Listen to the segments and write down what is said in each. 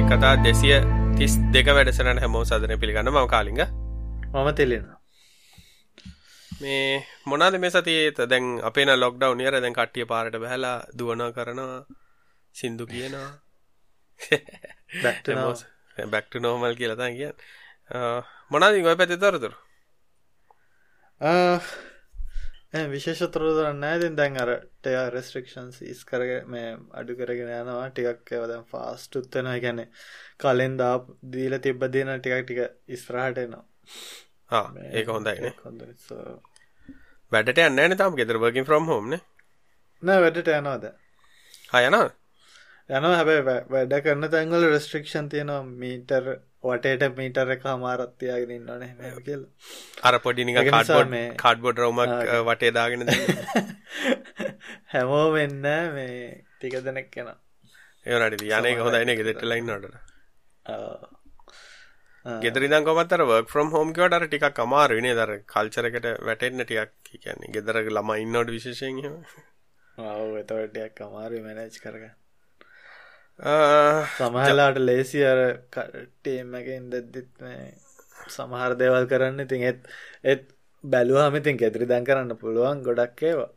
Tech කතා දෙසිය තිස් දෙක වැඩසරන හැමෝ සදන පිළිගන්න. ම කාලිග. මම තෙලෙන. මේ මොනාද මේ සතියේත දැන් අපේන ලොක්ඩව් නියර දැන් කට්ටිය පාරට බැහලා දුවන කරනවා සින්දු කියනවා. බැක්ට නෝමල් කියලතා කිය මොනාද ගොය පැති තොරතුර විශේෂ තොරතුරන්න ඇතින් දැන් අර ටය රෙස්ට්‍රක්ෂන්ස් ඉස් කරග මේ අඩු කරගෙන යනවා. ටිකක් ඇවදැන් ෆාස්ට උත්තන ගැන කලෙන් දා දීල තිබ්බ දෙන ටිකක් ටික ඉස්රහට එනවා. ඒක හොඳයි හොඳ වැඩට යන්න තාම. ගෙතර වකින් ෆ්‍රම් හෝම්න නෑ. වැඩට යනවාද හයන යන හැබැයි වැඩ කරන්න තැන්ගල රෙස්ට්‍රික්ෂන් තියෙනවා. මීටර් වටේට මීටර එක හමාරත්තියාගෙන ඉන්නන මෙ කියල. අර පොඩිනික කාඩ්බොඩ් කාඩ්බොඩ් රවමක් වටේ දාගෙන හැමෝ වෙන්න මේ ටික දෙනෙක් කෙන ඒනට යනක හොඳයින ගෙදෙට ලයින්නට ගෙදරිදන් කොමත්තර වර්ක් ෆ්‍රම් හෝම් කට අර ටිකක් අමාරුනේ දර කල්චරකට වැටෙන්න්න ටිකක් කියන්නේ ගෙදර ළම ඉන්නොට විශේෂයෙන් ඔව එතවටයක් අමාරු මැනේජ් කරගන්න සමහලාට ලේසි අර කටේම එක ඉදද්දිත් සමහර දේවල් කරන්න. ඉතින් එත් එත් බැලුවහම ඉතින් කෙතරි දැන් කරන්න පුළුවන් ගොඩක් ඒවා.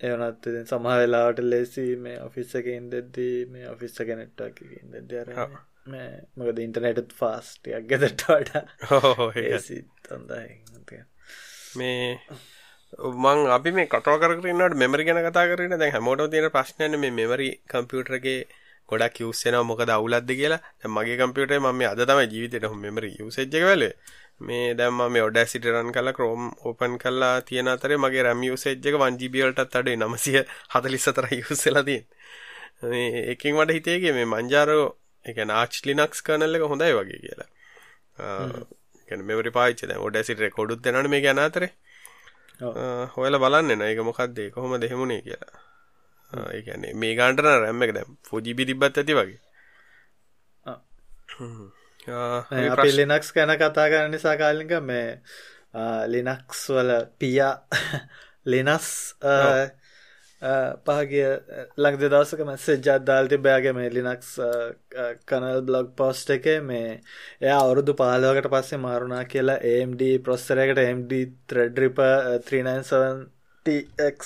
එවනත් සමහ වෙලාවට ලේසි මේ ඔෆිස්ස එක ඉන්දද්දී මේ ඔෆිස්ස කෙනෙට්ටක් ඉදදර මේ මොකද ඉන්ටනෙටත් ෆාස්ටයක් ගෙදට වඩා හොඳයි මේ මං අපි මේ කතා කරනට මෙමරි ගැන කතා කරන දැන් හැමෝට තියෙන ප්‍රශ්නයන මේ මෙමරි කම්පියුටරගේ ගොඩක් යස්සෙනවා මොකද අවුලද්ද කියලා. මගේ කම්පියුටේ මම අද තමයි ජීවිතයට හොම මෙමරි යුසෙජ්ජක වෙල මේ දැම්ම මේ ඔඩ සිටරන් කලා ක්‍රෝම් ඕපන් කල්ලා තියෙන අතරේ මගේ රැම් යුසෙජ්ජක වන්ජිබියල්ටත් අඩේ නමසිය හතලිස්සතර යුස්සලතින් එකින් වට හිතේගේ මේ මංජාරෝ එක නාච් ලිනක්ස් කනල්ල එක හොඳයි වගේ කියලා. මෙමරි පාච්ච ඔඩ සිට කොඩුත් දෙනන මේ ගැන අතරේ හොයල බලන්න න. එක මොකක්දේ කොහොම දෙහෙමුණේ කියලා. ඒන්නේ මේ ගාන්ටන රැම්ම එක දැම් ෆෝජිබි තිබත් ඇති වගේ. ලිනක්ස් ගැන කතා කරන්න නිසා කාලික මේ ලිනක්ස් වල පියා ලිනස් පහගේ ලං දෙදසක මැස්සේ ජත්දාල්ති බෑගේ මේ ලිනක්ස් කනල් බ්ලොග් පෝස්ට් එක මේ එය අවුරුදු පාලෝකට පස්සේ මාරුණා කියලා AMD ප්‍රොස්සරයකට MD ත්‍රඩ්රිප 397ටක්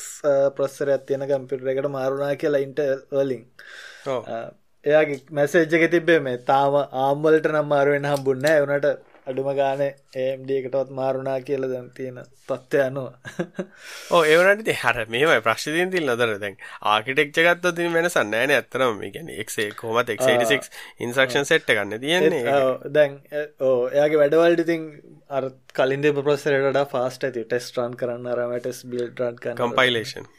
ප්‍රොස්සර ඇත්තියෙන කම්පිටර එකට මාරුණා කියලා ඉන්ට වලින්. එයාගේ මැසේජ්ජක තිබේ මේ තාම ආම්වලට නම් මාරුවෙන් හම්බුන්න එවනට අඩුම ගාන ඒම්ඩ එකටවත් මාරුණා කියල දැන් තියෙන තත්ත්ය අනුව. ඕ ඒවනට හර මේ ප්‍රශ්තිීන් තිල් නදර දැන් ආකිටෙක්්ජගත්ත තින් වෙන සන්නෑන ඇතරම ගැන එක්සේ කොමත් එක් ඉන්සක්ෂන් සෙට්ට ගන්න තියන්නේ දැන් ඕ එයාගේ වැඩවල්ඩ ඉතින් අර කලින්ද ප්‍රසරට ෆාස්ට ඇති. ටෙස්ට්‍රන් කරන්න අරමටස් බිල් ටන් කම්පයිලේෂන්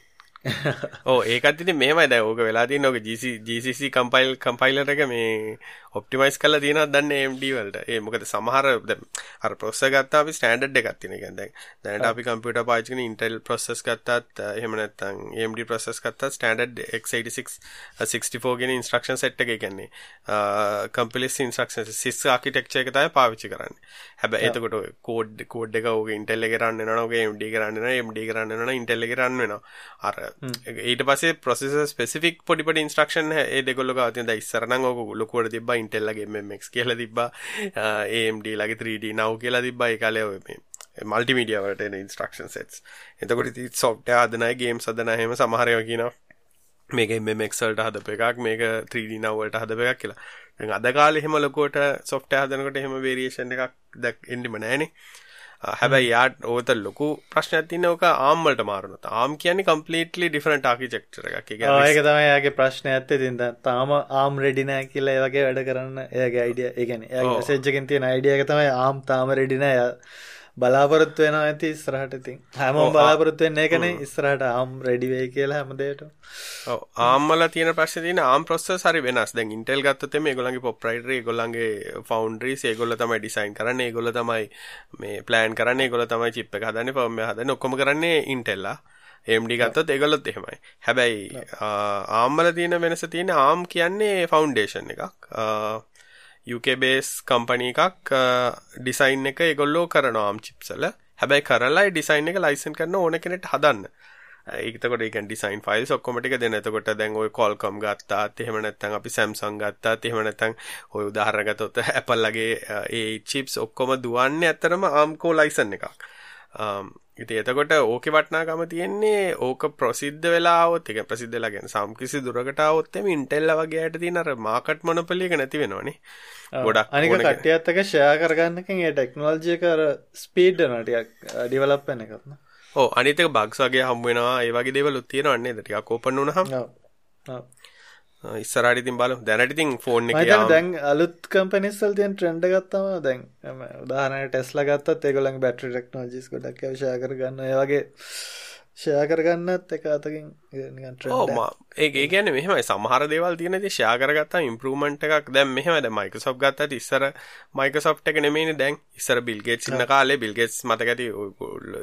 ඕ ඒකත් ඉතින් මේමයි දැන් ඕක වෙලා තියෙන ඕක GCC කම්පයිල් කම්පයිලර් එක මේ ඔප්ටිමයිස් කරලා තියෙනවා දන්නේ AMD වලට. ඒ මොකද සමහර අර ප්‍රොසෙසර් ගත්තා අපි ස්ටෑන්ඩඩ් එකක් තියෙන. කියන්නේ දැන් දැනට අපි කම්පියුටර් පාවිච්චි කරන Intel process ගත්තත් එහෙම නැත්නම් AMD process ගත්තත් ස්ටෑන්ඩඩ් x86 64 කියන ඉන්ස්ට්‍රක්ෂන් සෙට් එක කියන්නේ කම්පිලස් ඉන්ස්ට්‍රක්ෂන් sys ආකිටෙක්චර් එක තමයි පාවිච්චි කරන්නේ. හැබැයි එතකොට කෝඩ් කෝඩ් එක ඕක Intel එකේ රන් වෙනවා ඕක AMD එකේ රන් වෙනවා AMD එකේ රන් වෙනවා Intel එකේ රන් වෙනවා. අර ඊට පස්සේ ප්‍රොසෙසර් ස්පෙસિෆික් පොඩි පොඩි ඉන්ස්ට්‍රක්ෂන් ඒ දෙකොල්ලෝ ගාව තියෙන දැන් ඉස්සර නම් ඕක ලොකුවට තිබ්බා Intel ලගේ MMX කියලා තිබ්බා. AMD ලගේ 3D now කියලා තිබ්බා. ඒ කාලේ ඔය මේ මල්ටිමීඩියා වලට එන ඉන්ස්ට්‍රක්ෂන් සෙට්ස් එතකොට ඉතින් සොෆ්ට්වෙයාර් හදන අය ගේම්ස් හදන අය එහෙම සමහර ඒවා කියනවා. මේක MMX වලට හදපු එකක් මේක 3D now වලට හදපු එකක් කියලා. දැන් අද කාලේ එහෙම ලොකුවට සොෆ්ට්වෙයාර් හදනකොට එහෙම වේරියේෂන් එකක් දැක් එන්නෙම නැහනේ හැබැයි යාට ඕත ලොකු ප්‍රශ්නයක් තියන්න ඕක ආම්වලට මාරුණත ආම් කියන්නේ කම්පලීට්ලි ඩිෆරන්ට් ආකිටෙක්චර් එකක්. ඒක තමයි යාගේ ප්‍රශ්නය ඇත්තේ. තින්ද තාම ආම් රෙඩි නෑ කියලා ඒ වගේ වැඩ කරන්න. එයාගේ අයිඩියා ඒ කියන්නේ එයාගේ මෙසේජ් එකෙන් තියෙන අයිඩියා එක තමයි ආම් තාම රෙඩි නෑ බලාපොරොත්තු වෙනවා ඇති ඉස්සරහට ඉතින්. හැමෝම බලාපොරොත්තු වෙන්නේ ඒකනේ ඉස්සරහට ආම් රෙඩි වෙයි කියලා හැමදේටම ඔව් ආම් වල තියෙන ප්‍රශ්නේ තියෙන ආම් ප්‍රොසෙසර් හරි වෙනස්. දැන් ඉන්ටෙල් ගත්තොත් මේ ඒගොල්ලන්ගේ ප්‍රොප්‍රයිටරි ඒගොල්ලන්ගේ ෆවුන්ඩරිස් ඒගොල්ලෝ තමයි ඩිසයින් කරන්නේ ඒගොල්ලෝ තමයි මේ ප්ලෑන් කරන්නේ ඒගොල්ලෝ තමයි චිප් එක හදන්නේ එක හදන්නේ ඔක්කොම කරන්නේ ඉන්ටෙල්ලා AMD ගත්තොත් ඒගොල්ලොත් එහෙමයි. හැබැයි ARM වල තියෙන වෙනස තියෙන්නේ ARM කියන්නේ ෆවුන්ඩේෂන් එකක්. UK බේස් කම්පනී එකක් uh, ඩිසයින් එක ඒගොල්ලෝ කරනවා ආම් චිප්සල හැබැයි කරලා ඩිසයින් එක ලයිසන් කරන ඕන කෙනෙට හදන්න ඒතකොට ඒක ඩිසයින් ෆයිල්ස් ඔක්කොම ටික දෙන. එතකොට දැන් ඔය Qualcomm ගත්තාත් එහෙම නැත්නම් අපි Samsung ගත්තාත් එහෙම නැත්නම් ඔය උදාහරණ ගත්තොත් Apple ලගේ uh, ඒ chips ඔක්කොම දුවන්නේ ඇත්තරම ARM core license එකක්. Um, ඉතින් එතකොට ඕකේ වටිනාකම තියෙන්නේ ඕක ප්‍රසිද්ධ වෙලා આવොත් ඒ කියන්නේ ප්‍රසිද්ධ වෙලා කියන්නේ සම්කිසි දුරකට આવොත් එමේ ඉන්ටෙල් වගේ ඇයට තියෙන අර මාකට් මොනොපොලි එක නැති වෙනවනේ. ගොඩක් අනික කට්ටියත් එක්ක ෂෙයා කරගන්නකෙන් ඒ ටෙක්නොලොජි එක අර ස්පීඩ් වෙනවා ටිකක් ඩෙවලොප් වෙන එකත් න ะ. ඔව් අනිත් එක බග්ස් වගේ හම් වෙනවා ඒ වගේ දේවල් උත් තියෙනව නේද ටිකක් ඕපන් වුණාම. ඔව්. ඔව්. බලමු. දැනට ඉතින් ෆෝන් එකේ දැන් අලුත් කම්පැනිස් වල තියෙන ට්‍රෙන්ඩ් ගත්තම දැන් උදාහරණයක් ටෙස්ලා ගත්තත් ඒගොල්ලන්ගේ බැටරි ටෙක්නොලොජිස් ගොඩක් අවශ්‍ය කරගන්න. ඒ වගේ ෂයා කරගන්නත් එක අතකින් ඒ ගැන මෙහම සමහර දේවල් තියන ෂයා කරගත්තා ඉම්පරමන්ට් එකක්. දැම් මෙහම ද මයිකසොප් ගත්තට ඉස්සර මයිකසොප් එක නෙමේ දැන් ඉස්සර බිල්ගෙට් සින්න කාලේ බිල්ගෙට් මතකති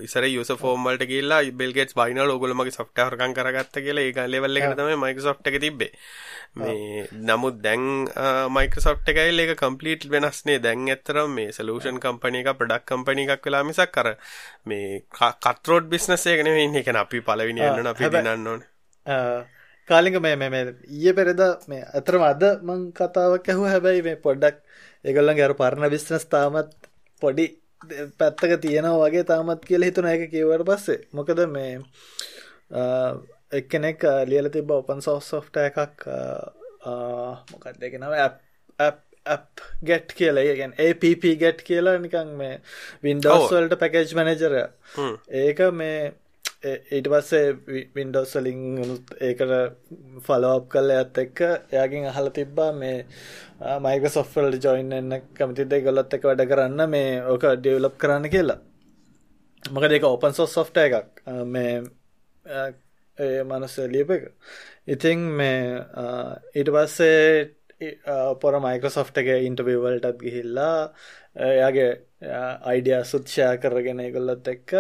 ඉසර යුස ෆෝර්මල්ට කියලා බිල්ගෙට් බයින ලෝගලමගේ සොෆ්ටහරකන් කරගත්ත කියලා ඒ ලෙවල්ල තම මයිකසොප් එක තිබේ මේ නමුත් දැන් මයිකසොට් එකයි ඒක කම්පලීට් වෙනස්නේ දැන් ඇත්තරම් මේ සලූෂන් කම්පනි එක ප්‍රඩක් කම්පනි එකක් වෙලා මිසක් කර මේ කත්රෝඩ් බිස්නස් එක නෙවෙයි ඉන්නේ. කියන්නේ අපි පළවෙනි යන්න අපි දිනන්න ඕනේ. කාලික මේ මේ ඊයේ පෙරේද මේ අතරම අද මං කතාවක් ඇහුවා. හැබැයි මේ පොඩ්ඩක් ඒගොල්ලන්ගේ අර පරණ බිස්නස් තාමත් පොඩි පැත්තක තියෙනවා වගේ තාමත් කියලා හිතුණා. ඒක කිව්වට පස්සේ. මොකද මේ එක්කෙනෙක් ලියල තිබ ඔපන් සෝස් සොෆ්ට එකක් මොකක්ද එක නව ඇප් ගැට් කියලා. ඒගෙන් APP ගැට් කියලා නිකං මේ වින්ඩෝස් වල්ට පැකේජ් මැනජර ඒක මේ ඊට පස්සේ වින්ඩෝස් වලින් ඒකට ෆලෝප් කල්ල ඇත් එක්ක එයාගින් අහල තිබ්බා මේ මයික සොෆ්වල් ජොයින් එන්න කමතිද? ගොලොත් එක වැඩ කරන්න මේ ඕක ඩියවලප් කරන්න කියලා. මොකද ඒක ඔපන් සෝස් සොෆ්ට එකක්. මේ ඒ මනස ලියප එක. ඉතිං මේ ඊට පස්සේ පොර මයිකසොෆ්ට එක ඉන්ටබවල්ටත් ගිහිල්ලා එයාගේ අයිඩිය සුත්ෂයා කරගෙන ගොල්ලත් එක්ක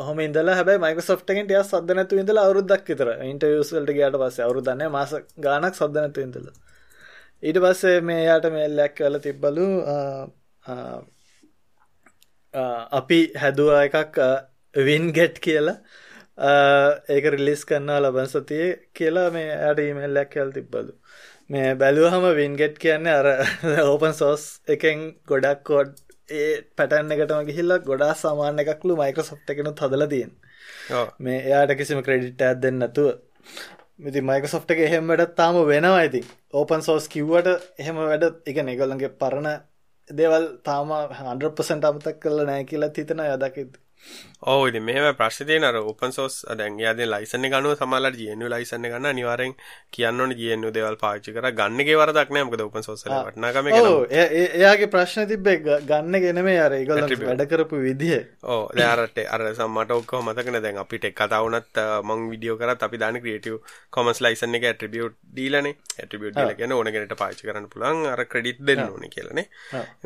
හොම ඉදල හැබයි මයිකසොෆ්ටගෙන් ටිය සද නැතු ඉදල අවරුද්දක් විතර ඉන්ටවියස්වල්ට ගයාට පස්ස අවරුදන්න මාස ගානක් සද නැතු ඉදල ඊට පස්සේ මේ යාට මෙල්ලැක් කල තිබ්බලු අපි හැදුවා එකක් වින් ගෙට් කියලා. ඒක රිලිස් කන්නා ලබන් සතිය කියලා මේ ඇයට ඊමල්ලක් කියල් තිබ්බලු. මේ බැලුවහම වින්ගෙට් කියන්නේ අර ඕපන් සෝස් එකෙන් ගොඩක් කෝඩ් ඒ පැටන් එකටම ගිහිල්ලා ගොඩා සාමාන්‍ය එකක්ලු මයිකසොප් එකනුත් හදල තියෙන්. මේ එයාට කිසිම ක්‍රඩිට් ඇත් දෙන්න නැතුව. මිති මයිකසොප් එක එහෙම වැඩත් තාම වෙනවා ඇති ඕපන් සෝස් කිව්වට එහෙම වැඩ එක නිගොල්ලන්ගේ පරණ දේවල් තාම 100% අමතක් කරලා නෑ කියලා හිතන යදකිද ඔව් ඉතින් මෙහෙම ප්‍රශ්නේ තියෙන අර ඕපන් සෝස් දැන් එයා දැන් ලයිසන් එක අනුව සමහරවිට GNU ලයිසන් එක ගන්න අනිවාර්යෙන් කියන්න ඕනේ GNU දේවල් පාවිච්චි කරා. ගන්න එකේ වරදක් නෑ. මොකද ඕපන් සෝස් වල වටිනාකම එක ඔව් එයාගේ ප්‍රශ්නේ තිබ්බේ ගන්න එක නෙමෙයි අර ඒගොල්ලෝ වැඩ කරපු විදිය. ඔව් දැන් අරට අර සම්මට ඔක්කොම මතක නෑ. දැන් අපිට එක් කතා වුණත් මම වීඩියෝ කරත් අපි දාන ක්‍රියේටිව් කොමර්ස් ලයිසන් එක ඇට්‍රිබියුට් දීලානේ ඇට්‍රිබියුට් දීලා කියන්නේ ඕන කෙනෙක්ට පාවිච්චි කරන්න පුළුවන් අර ක්‍රෙඩිට් දෙන්න ඕනේ කියලානේ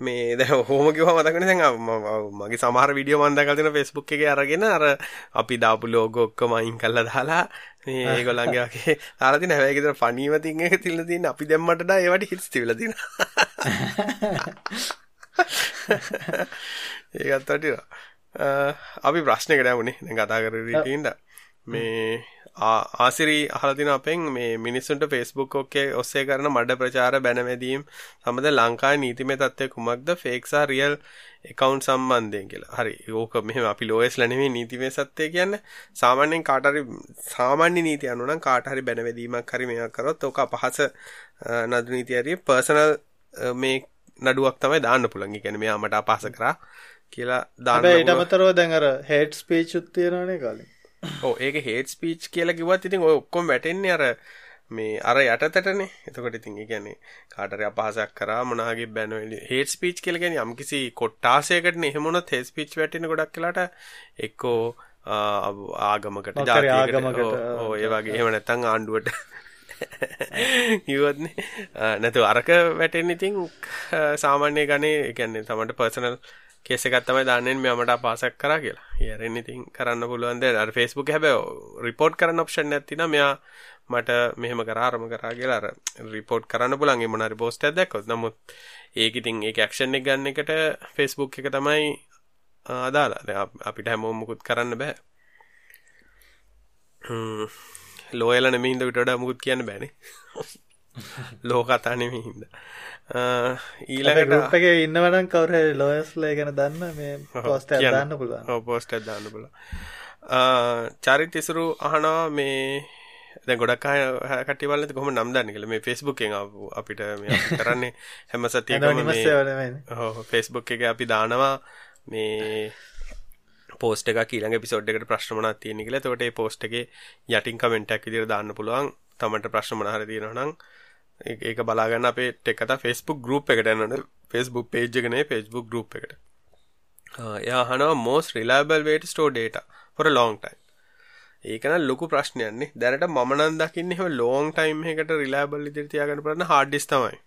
මේ දැන් ඔහොම කිව්වම මතක නෑ. දැන් මගේ සමහර වීඩියෝ මම දැකලා තියෙන Facebook එකේ අරගෙන අර අපි දාපු ලෝගෝ ඔක්කොම අයින් කරලා දාලා මේ ඒගොල්ලන්ගේ වගේ දාලා තියෙන හැබැයි ඒකේ ෆනීම තින් එක තියලා තියෙන. අපි දැම්මට ඩා ඒවට හිටස් තියලා තියෙනවා. ඒකත් වටිනවා. අපි ප්‍රශ්නයකට යමුනේ. දැන් කතා කරගෙන ඉඳලා මේ ආසිරි අහලා තින අපෙන් මේ මිනිස්සුන්ට Facebook ඔක්කේ ඔස්සේ කරන මඩ ප්‍රචාර බැනවැදීම් සමග ලංකාවේ නීතිමය තත්ත්වය කුමක්ද ෆේක් සහ රියල් account සම්බන්ධයෙන් කියලා. හරි. ඕක මෙහෙම අපි ලෝයස්ලා නෙමෙයි නීතිමය සත්‍යය කියන්නේ. සාමාන්‍යයෙන් කාට හරි සාමාන්‍ය නීති අනුව නම් කාට හරි බැනවැදීමක් හරි මේවා කරොත් ඕක අපහාස නඩු නීතිය හරි පර්සනල් මේ නඩුවක් තමයි දාන්න පුළුවන්. ඒ කියන්නේ මෙයා මට අපහාස කරා කියලා දාන්න. හැබැයි ඊට අමතරව දැන් අර ඕ ඒක හේට් ස්පීච් කියලා කිව්වත් ඉතින් ඔය ඔක්කොම වැටෙන්නේ අර මේ අර යටතටනේ. එතකොට ඉතින් ඒ කියන්නේ කාටරි අපහාසයක් කරා මොනාගේ බැනවෙලි හේට් ස්පීච් කියලා කියන්නේ යම්කිසි කොට්ටාසයකටනේ එහෙම වුණොත් හේට් ස්පීච් වැටෙන ගොඩක් වෙලාට එක්කෝ ආගමකට ජාතියකට. ඕ ඒ වගේ. එහෙම නැත්නම් ආණ්ඩුවට. කිව්වත්නේ. නැතු අරක වැටෙන්නේ ඉතින් සාමාන්‍ය ගණේ ඒ කියන්නේ තමන්ට පර්සනල් කේස් එකක් තමයි දාන්නේ මේ මට අපහාසක් කරා කියලා. ඊයරෙන් ඉතින් කරන්න පුළුවන් දේ අර Facebook හැබැයි report කරන්න option එකක් තියෙනවා. මෙයා මට මෙහෙම කරා අරම කරා කියලා අර report කරන්න පුළුවන් ඒ මොනාරි post එකක් දැක්කොත්. නමුත් ඒක ඉතින් ඒක action එක ගන්න එකට Facebook එක තමයි අදාළ. දැන් අපිට හැමෝම මුකුත් කරන්න බෑ. ලෝයල නෙමහින්ද විට මුකුත් කියන්න බෑනේ ලෝ කතා නෙමහින්ද ඊළඟට රුප්පක ඉන්නවනම් කවර ලෝයස්ලේ ගැන දන්න මේ පෝස්ට දන්න පුළුවන්. පෝස්ට දන්න පුල චරිත ඉසුරු අහනවා මේ දැ ගොඩක් කටිවල කොම නම් දන්න කළ මේ ෆෙස්බුක් අපිට කරන්නේ හැම සතියකම ෆෙස්බුක් එක අපි දානවා මේ පෝස්ට එක ඊළඟ පිසෝඩ් එකට ප්‍රශ්නමනක් තියෙන කියලා. තොට පෝස්ට් එක යටින් කමෙන්ටක් විදිර දාන්න පුළුවන්. තමට ප්‍රශ්න මනහර තියෙනවා නම් ඒක බලාගන්න අපේ ටෙකට ෆෙස්බුක් ගරුප් එකට යන්නට ෆෙස්බුක් පේජ්ගනේ ෆෙස්බුක් ගරුප් එකට. යාහනවා most reliable way to store data for long time ඒකන ලොකු ප්‍රශ්නයන්නේ දැනට මනන් දකින්න එහ ලෝන් ටයිම් එකට රිලාබල් ඉදිරි තියාගන්න පරන්න හාඩිස් තමයි.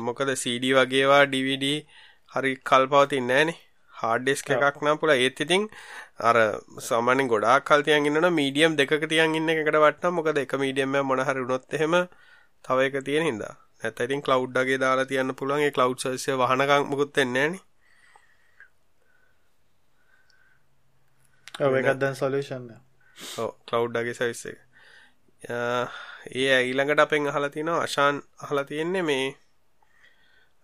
මොකද CD වගේවා DVD හරි කල්පවතින් නෑනේ හාඩ්ඩෙස්ක එකක් නම් පුළ ඒත් ඉතින් අර සාමාන්‍යයෙන් ගොඩාක් කල් තියන් ඉන්නන මීඩියම් දෙකක තියන් ඉන්න එකට වටනම් මොකද එක මීඩියම් එක මොන හරි වුණොත් එහෙම තව එක තියෙන හින්දා. නැත්නම් ඉතින් ක්ලවුඩ් වගේ දාලා තියන්න පුළුවන්. ඒ ක්ලවුඩ් සර්විස් එක වහනකම් මුකුත් වෙන්නේ නැහනේ. ඔව් ඒකත් දැන් සොලියුෂන් ඔව් ක්ලවුඩ් වගේ සර්විස් එක. ඒ ඊළඟට අපෙන් අහලා තිනවා අශාන් අහලා තියෙන්නේ මේ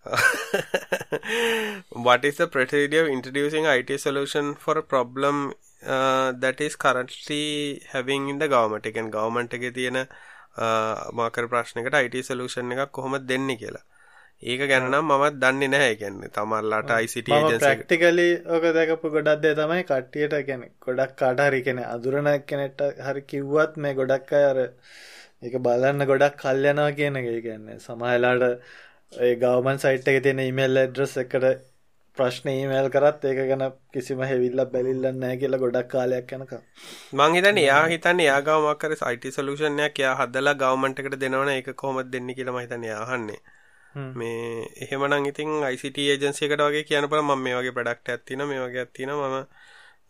what is the procedure of introducing IT solution for a problem uh, that is currently having in the government? එකෙන් government එකේ තියෙන මාකර ප්‍රශ්නයකට IT solution එකක් කොහොමද දෙන්නේ කියලා. ඒක ගැන නම් මමත් දන්නේ නැහැ. කියන්නේ තමන්ලාට ICT agency ප්‍රැක්ටිකලි ඔක දැකපු ගොඩක් දේ තමයි කට්ටියට කියන්නේ ගොඩක් කාට හරි කියන්නේ අඳුරන කෙනෙක්ට හරි කිව්වත් මේ ගොඩක් අය අර ඒක බලන්න ගොඩක් කල් යනවා කියන එක. කියන්නේ සමහරලාට ඒ ගවමන් සයිට් එක තියෙන ඊමේල් ඇඩ්‍රස් එකට ප්‍රශ්න ඊමේල් කරත් ඒක ගැන කිසිම හෙවිල්ලක් බැලිල්ලක් නැහැ කියලා ගොඩක් කාලයක් යනකම්. මං හිතන්නේ එයා හිතන්නේ එයා ගාව මොකක් හරි IT සොලියුෂන් එකක් එයා හදලා ගවර්න්මන්ට් එකට දෙනවනේ ඒක කොහොමද දෙන්නේ කියලා එයා අහන්නේ. මේ එහෙමනම් ඉතින් ICT ඒජන්සි එකට වගේ කියන්න පුළුවන් මම මේ වගේ ප්‍රොඩක්ට් තියෙනවා මේ වගේ තියෙනවා මම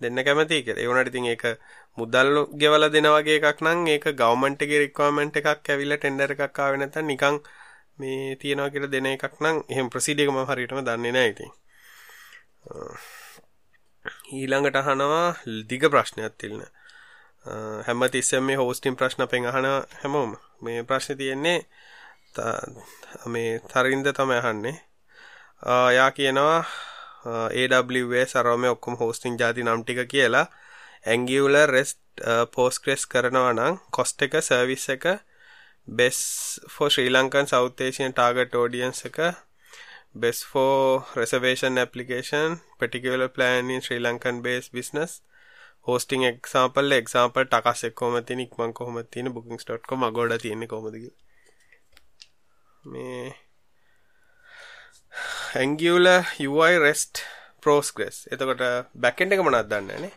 දෙන්න කැමතියි කියලා. ඒ වුණාට ඉතින් ඒක මුදල් ගෙවලා දෙන වගේ එකක් නම් ඒක ගවර්න්මන්ට් එකේ රික්වයර්මන්ට් එකක් ඇවිල්ලා ටෙන්ඩර් එකක් ආවේ නැත්නම් නිකන් මේ තියෙනවා කියලා දෙන එකක් නම් එහෙම ප්‍රසිද්ධියක මම හරියටම දන්නේ නැහැ ඉතින්. ඊළඟට අහනවා දිග ප්‍රශ්නයක් තියෙන. හැමතිස්සෙම මේ හෝස්ටින් ප්‍රශ්න අපෙන් අහන හැමෝම මේ ප්‍රශ්නේ තියෙන්නේ මේ තරින්ද තමයි අහන්නේ. යා කියනවා AWS අරම ඔක්කොම හෝස්ටින් ಜಾති නම් ටික කියලා Angular REST Postgres කරනවා නම් cost එක service එක best for Sri Lankan South Asian target audience එක best for reservation application particular plan in Sri Lankan based business hosting example example ටකස් එක කොහොමද තියෙන ඉක්මන් කොහොමද තියෙන bookings.com අගොඩ තියෙන්නේ කොහොමද මේ Angular UI REST Postgres එතකොට backend එක මොනවද දන්නේ නේ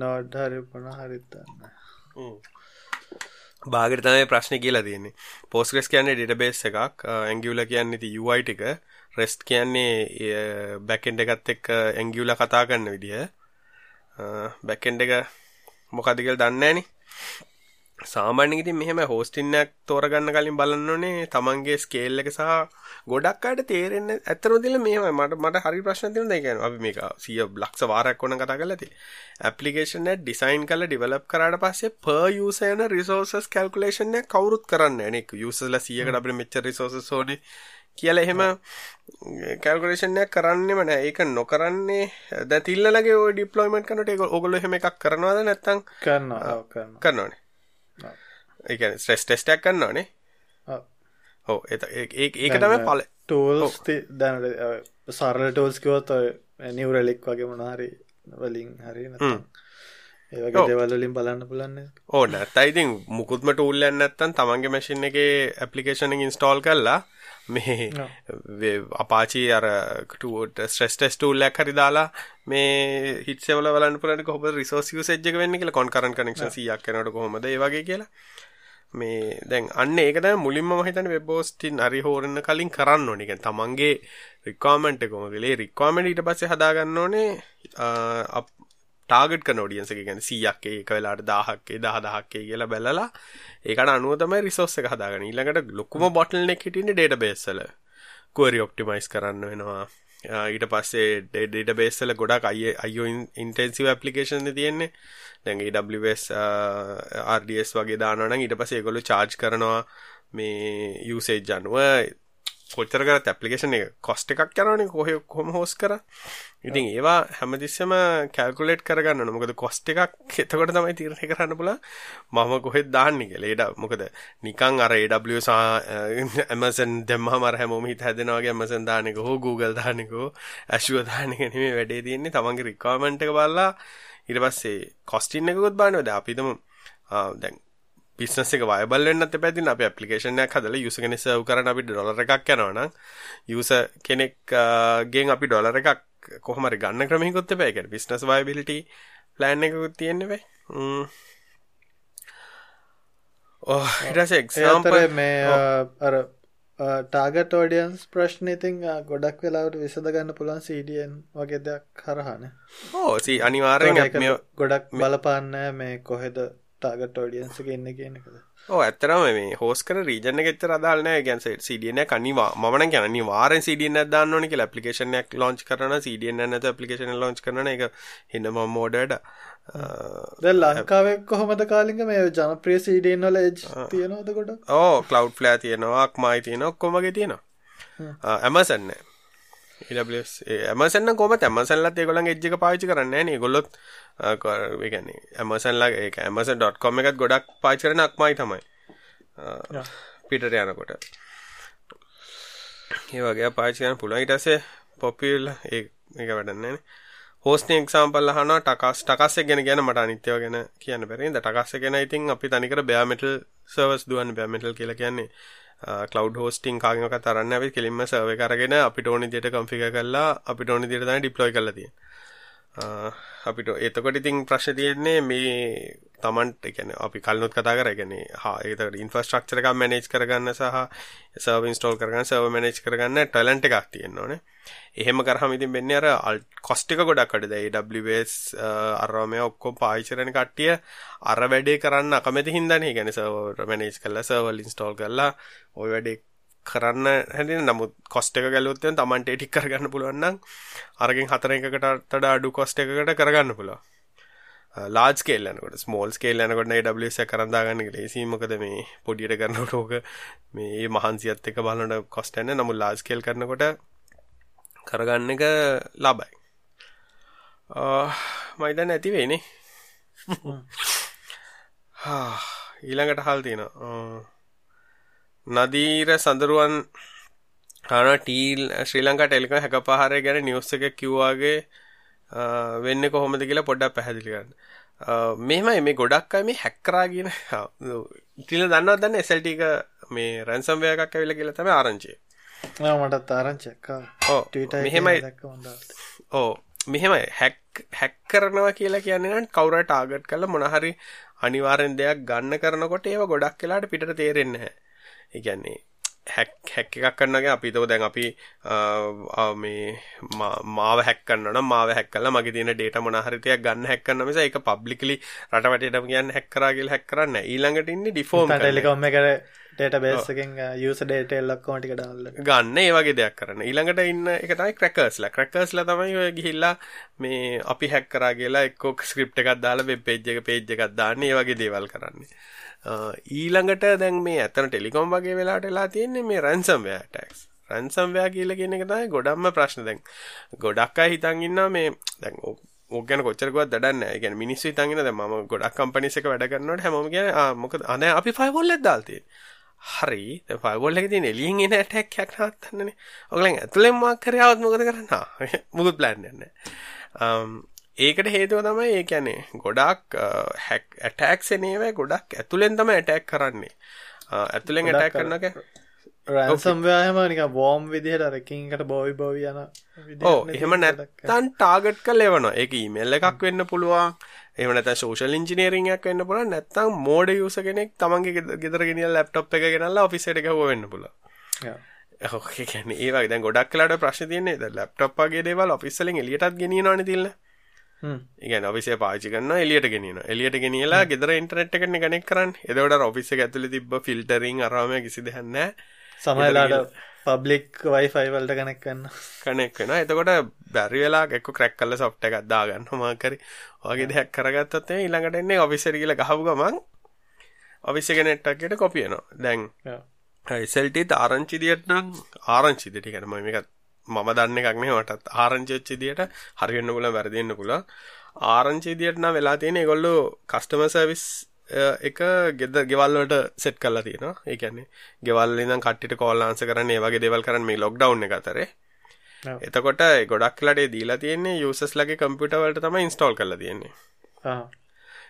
නෝඩ් හරි මොන හරි දන්නේ බාගට තමයි ප්‍රශ්න කියලා තියෙන්නේ. පෝස්කස් කියන්නේ ඩිටබේස් එකක්. ඇංගියුල කියන්නේ ති UI ටික. රෙස්ට් කියන්නේ බැකෙන්ඩ එකත් එක් ඇංගියුල කතා කරන්න විදිහ බැකෙන්ඩ එක මොකදිකල් දන්නේනේ සාමාන්‍යයෙන් ඉතින් මෙහෙම හෝස්ටින්යක් තෝරගන්න කලින් බලන්න ඕනේ. තමන්ගේ ස්කේල් එක සහ ගොඩක් අයට තේරෙන්නේ ඇත්තටම දෙල මෙහෙමයි. මට මට හරි ප්‍රශ්න තියෙනවා. ඒ කියන්නේ අපි මේක 100 ලක්ෂ වාරයක් වුණා කතා කරලා තියෙන්නේ. ඇප්ලිකේෂන් එක ඩිසයින් කරලා ඩෙවලොප් කරාට පස්සේ per user යන resources calculation එක කවුරුත් කරන්නේ නැහැ නේ. යූසර්ලා 100කට අපිට මෙච්චර resources ඕනේ කියලා එහෙම කැල්කුලේෂන් එකක් කරන්නෙම නෑ ඒක නොකරන්නේ දැන් තිල්ලලගේ ඔය ඩිප්ලොයිමන්ට් කරනකොට ඒක ඕගොල්ලෝ එහෙම එකක් කරනවද නැත්නම්? කරනවා කරනවා. කරනවනේ ඒකන ස්ට්‍රෙස් ටෙස්ටක් කරන්නවානේ හෝ ඒක තම පල ටෝල්ස් දැනට සරල ටෝල්ස් කිවොත් නිවරලික් වගේ මොනාහරි වලින් හරි ඒවගේ දෙවල්ලින් බලන්න පුලන්න ඕ නැත්තයිතින් මුකුත්ම ටූල්ලන්න නැත්තන් තමන්ගේ මැසින් එක ඇපලිකේෂන ඉන්ස්ටෝල් කරලා මේ අපාචි අර ස්ට්‍රෙස් ටෙස් ටූල්ලක් හරි දාලා මේ හිටසවල වලන්න පුලට කොහොම රිසෝස් සෙජ්ජක වෙන්න කියලා කොන්කරන් කනෙක්ෂන් සියක් කනට කොහොමද? ඒ වගේ කියලා මේ දැන් අන්න ඒක තමයි මුලින්ම මම හිතන්නේ වෙබ් හෝස්ටින් හරි හොරන්න කලින් කරන්න ඕනේ. කියන්නේ තමන්ගේ රික්වයර්මන්ට් එක කොහොමද? ඒ රික්වයර්මන්ට් ඊට පස්සේ හදා ගන්න ඕනේ ටාගට් කරන ඔඩියන්ස් එක කියන්නේ 100ක් එක වෙලාවට 1000ක් 10000ක් කියලා බැලලා ඒකට අනුව තමයි රිසෝස් එක හදාගන්නේ. ඊළඟට ලොකුම බොටල් නෙක් හිටින්නේ ඩේටාබේස් වල. query optimize කරන්න වෙනවා. ඊට පස්සේ ඩේට බේස්සල ගොඩක් අය අයෝ ඉන්ටෙන්සිව ඇපලිකේෂන් තියෙන්නේ. දැන් AWS RDS වගේ දානවනම් ඊට පස්සේ ඒගොල්ලෝ charge කරනවා මේ යුසේජ් අනුව. කොච්චර කරත් ඇප්ලිකේෂන් එක කොස්ට් එකක් යනවනේ කොහේ කොහොම හොස් කර. ඉතින් ඒවා හැමතිස්සෙම කැල්කුලේට් කරගන්න ඕන. මොකද කොස්ට් එකක් එතකොට තමයි තීරණය කරන්න පුළුවන් මම කොහෙද දාන්නේ කියලා. ඒඩ මොකද නිකන් අර AWS Amazon දැම්මම අර හැමෝම හිත හැදෙනවා වගේ Amazon දාන එක හෝ Google දාන එක හෝ Azure දාන එක නෙමෙයි වැඩේ තියෙන්නේ. තමන්ගේ රික්වයර්මන්ට් එක බලලා ඊට පස්සේ කොස්ටින් එකකුත් බලනවා. දැන් අපි හිතමු දැන් බිස්නස් එක වයබල් වෙන්නත් එපා. ඉතින් අපි ඇප්ලිකේෂන් එකක් හදලා යූසර් කෙනෙක් සර්ව් කරන්න අපිට ඩොලර් එකක් යනවා නම් යූසර් කෙනෙක් ගෙන් අපි ඩොලර් එකක් කොහොම හරි ගන්න ක්‍රමයකට එපා. ඒ කියන්නේ බිස්නස් වයබිලිටි ප්ලෑන් එකකුත් තියෙන්න බෑ ඔව් ඊට පස්සේ එක්සැම්පල් මේ අර ටාගට ෝඩියන්ස් ප්‍රශ්න ඉතින් ගොඩක් වෙලාවට විසඳ ගන්න පුළන් සඩියන් වගේ දෙයක් කරහන ඕ සී අනිවාරයෙන් ගොඩක් බලපාන්න මේ කොහෙද ටාගට ෝඩියන්ස ඉන්න කියනකද ඕ ඇත්තරම මේ හෝස් කර රීජන ෙච්චර දාලන ගැන්ස සිඩියන කනිවා මන ගැන වාර සිඩියන දන්නන එක පපිකේෂනයක් ලෝච් කරන සිඩියන් ඇත පපිකේෂන ලෝච් කරන එක හින්නම මෝඩට ද ලංකාවක් කොහොමද කාලික මේ ජනප්‍රිය සිඩියන් වල තියෙනවද කොට? ඕ කලව් ෆලෑ තියෙනවාක් මයි තියෙන ඔක්කොමගේ තියෙනවා. ඇමසන්න ඇමසන්න කොම ඇමසල්ලත් ඒගොලන් එජ්ජක පාචි කරන්න නේ ගොල්ලොත් ඒගැන්නේ ඇමසන්ලා ඒ ඇමස.කොම එකත් ගොඩක් පාච කරන අක්මයි තමයි. පිටට යනකොට. ඒ වගේ පාචිකන පුළන් ඉටසේ පොපිල් ඒ එක වැඩන්නේ හෝස්න එක්සාම්පල් හන ටකස් ටකස්ස ගෙන ගැන මට අනිත්‍යව ගැන කියන්න බැරි ද ටකස්ස ගෙන ඉතින් අපි තනිකර බෑමටල් සර්වස් දුවන් බෑමටල් කියලා කියන්නේ කලව් හෝස්ටිං කාගක තරන්න ඇවි කෙලින්ම සර්ව කරගෙන අපිට ඕනි දිට කම්ෆික කරලා අපිට ඕනි දිට තනි ඩිප්ලොයි කරලතිය අපිට එතකොට ඉතින් ප්‍රශ්න තියෙන්නේ මේ තමන්ට එකන අපි කල්නුත් කතා කර ගැන හා ඒතට ඉන්ෆස්ට්‍රක්චර එකක් මැනේජ් කරගන්න සහ සර්ව ඉන්ස්ටෝල් කරගන්න සර්ව මැනේජ් කරගන්න ටැලන්ට් එකක් තියෙන්න ඕනේ. එහෙම කරහම ඉතින් වෙන්නේ අර කොස්ට් එක ගොඩක් අඩද? AWS අරම ඔක්කොම පාවිච්චි කරන කට්ටිය අර වැඩේ කරන්න අකමැති හින්දානේ. කියන්නේ සර්වර් මැනේජ් කරලා සර්වර් ඉන්ස්ටෝල් කරලා ওই වැඩේ කරන්න හැදි නමුත් කොස්ට එක ගැලුත්තෙන් තමන්ට ටික් කරගන්න පුළුවන්නම් අරගෙන් හතර එකකට තඩ අඩු කොස්ට එකකට කරගන්න පුළුව ලාජ් කේල්ලනකොට ස්මෝල් කේල් යනකොට ඩස කරදාගන්න ලේසිීමකද මේ පොඩියට කරන්නට ඕක මේ මහන්සිත් එක බලට කොස්ටන්න නමු ලාජ් කේල් කරනකොට කරගන්න එක ලබයි. මයිදන්න ඇතිවෙනේ ඊළඟට හල් තියෙනවා නදීර සඳරුවන් හන ටීල් ශ්‍රී ලංකා ටෙලික හැක පහරය ගැන නිවස්ස එක කිව්වාගේ වෙන්න කොහොමද කියලා පොඩ්ඩක් පැහැදිලි කරන්න මෙහෙමයි මේ ගොඩක් අය මේ හැක්කරාගෙන ඉතිල දන්නවත් දන්න SLT එක මේ රැන්සම් වේගයක් ඇවිල්ලා කියලා තමයි ආරංචිය. ආ මටත් ආරංචියක් ආ. ඔව් මෙහෙමයි. ඔව් මෙහෙමයි හැක් හැක් කරනවා කියලා කියන්නේ නම් කවුරු ටාගට් කරලා මොන හරි අනිවාර්යෙන් දෙයක් ගන්න කරනකොට ඒව ගොඩක් වෙලාට පිටට තේරෙන්නේ නැහැ. ඒගැන්නේ හැක් හැක් එකක් කරන්නගේ අපි තෝ දැන් අපි මේ මාව හැක්කන්න මාව හැක්කල මගේ තියෙන ඩේට මොනහරිතයක් ගන්න හැක්කන්න මිස එක පබ්ලිකලි රටවටටම කියන්න හැක්කරගල් හැක්කරන්න ඊළඟට ඉන්න ඩිෆෝම් ටෙලිකොම් එක ඩේට බේසකින් යස ඩේට එල්ලක්කෝටික ඩල්ල ගන්න ඒ වගේ දෙයක් කරන්න. ඊළඟට ඉන්න එක තමයි ක්‍රකර්ස්ල ක්‍රකර්ස්ල තමයි ඔය ගිහිල්ලා මේ අපි හැක්කරා කියලා එක්කෝ ස්ක්‍රප් එකක් දාලා වෙබ් පේජ් එක පේජ් එකක් දාන්න ඒ වගේ දේවල් කරන්නේ. ඊළඟට දැන් මේ ඇතන ටෙලිකොම් වගේ වෙලාට වෙලා තියෙන්නේ මේ රැන්සම්වෑ ටැක්ස් රැන්සම්වෑ කියලා කියන එක තමයි ගොඩක්ම ප්‍රශ්න. දැන් ගොඩක් අය හිතන් ඉන්නවා මේ දැන් ඕක ගැන කොච්චරකවත්. ඒ කියන්නේ මිනිස්සු ඉන්න දැන් මම ගොඩක් කම්පැනිස් එක වැඩ කරනකොට හැමෝම කියන්නේ ආ මොකද අනේ අපි ෆයර්වෝල් එකක් දාලා තියෙන්නේ. හරි ෆයර්වෝල් එකේ තියෙන එළියෙන් එන ඇටැක් එකක් නවත්තන්නනේ. ඔයගලන් ඇතුලෙන් මොකක් හරි ආවොත් මොකද කරන්නේ? මොකද ප්ලෑන් නැහැ. ඒකට හේතුව තමයි ඒ කියන්නේ ගොඩක් හැක් ඇටැක්ස් එනේව ගොඩක් ඇතුලෙන් තමයි ඇටැක් කරන්නේ ඇතුලෙන් ඇටැක් කරනක රැන්සම්වයාහම නික බෝම් විදිහට රකින්කට බෝවි බෝවි යන ඕ එහෙම නැත්තන් ටාගට් කල එවන එක ඊමෙල්ල එකක් වෙන්න පුළුවන්. එමනත ශෝෂල් ඉංජිනීරිංයක් වෙන්න පුළ නැත්තම් මෝඩ යුස කෙනෙක් තමන්ගේ ගෙදරගෙන ලැප්ටප් එක ගෙනල්ලා ඔෆිසට එක වෙන්න පුල ඒ දැ ගොඩක් කලාට ප්‍රශ් තියන්නේ ලැප්ටප්ගේ දේවල් ඔෆිස්සලින් එලියටත් ගෙනනවාන තිල්ලා ඉගැන ඔෆිසේ පාචි කන්න එලියට ගෙනන එලියට ගෙනලා ගෙදර ඉන්ටරට් එකන ගනෙක් කරන්න. එදවට ඔෆිස ඇතුල තිබ ෆිල්ටරින් අරාමය කිසි දෙහන්න සමහලාට පබ්ලික් වයිෆයි වලට කනෙක් කන්න කනෙක් වෙන එතකොට බැරි වෙලා එක්ක ක්‍රැක් කල්ල සොෆ්ට එකක් දාගන්න මාකරි වගේ දෙයක් කරගත්තත් ඊළඟට එන්නේ ඔෆිසර් කියලා ගහපු ගමන් ඔෆිස් එක නෙට්වර්ක් එකට කොපි වෙනවා. දැන් SLT ආරංචි දියට නම් ආරංචි දිට කියන්නේ මම මේක මම දන්න එකක් නෙවෙයි මටත් ආරංචි වෙච්ච දියට හරි වෙන්න පුළුවන් වැරදි වෙන්න පුළුවන්. ආරංචි දියට නම් වෙලා තියෙන ඒගොල්ලෝ කස්ටමර් සර්විස් එක ගෙද ගෙවල් වලට සෙට් කරලා තියෙනවා. ඒ කියන්නේ ගෙවල් ඉඳන් කට්ටියට කෝල් ආන්සර් කරන්න ඒ වගේ දේවල් කරන්න මේ ලොක්ඩවුන් එක අතරේ. එතකොට ගොඩක් වෙලාට දීලා තියෙන්නේ යූසර්ස් ලගේ කම්පියුටර් වලට තමයි ඉන්ස්ටෝල් කරලා තියෙන්නේ. ආ.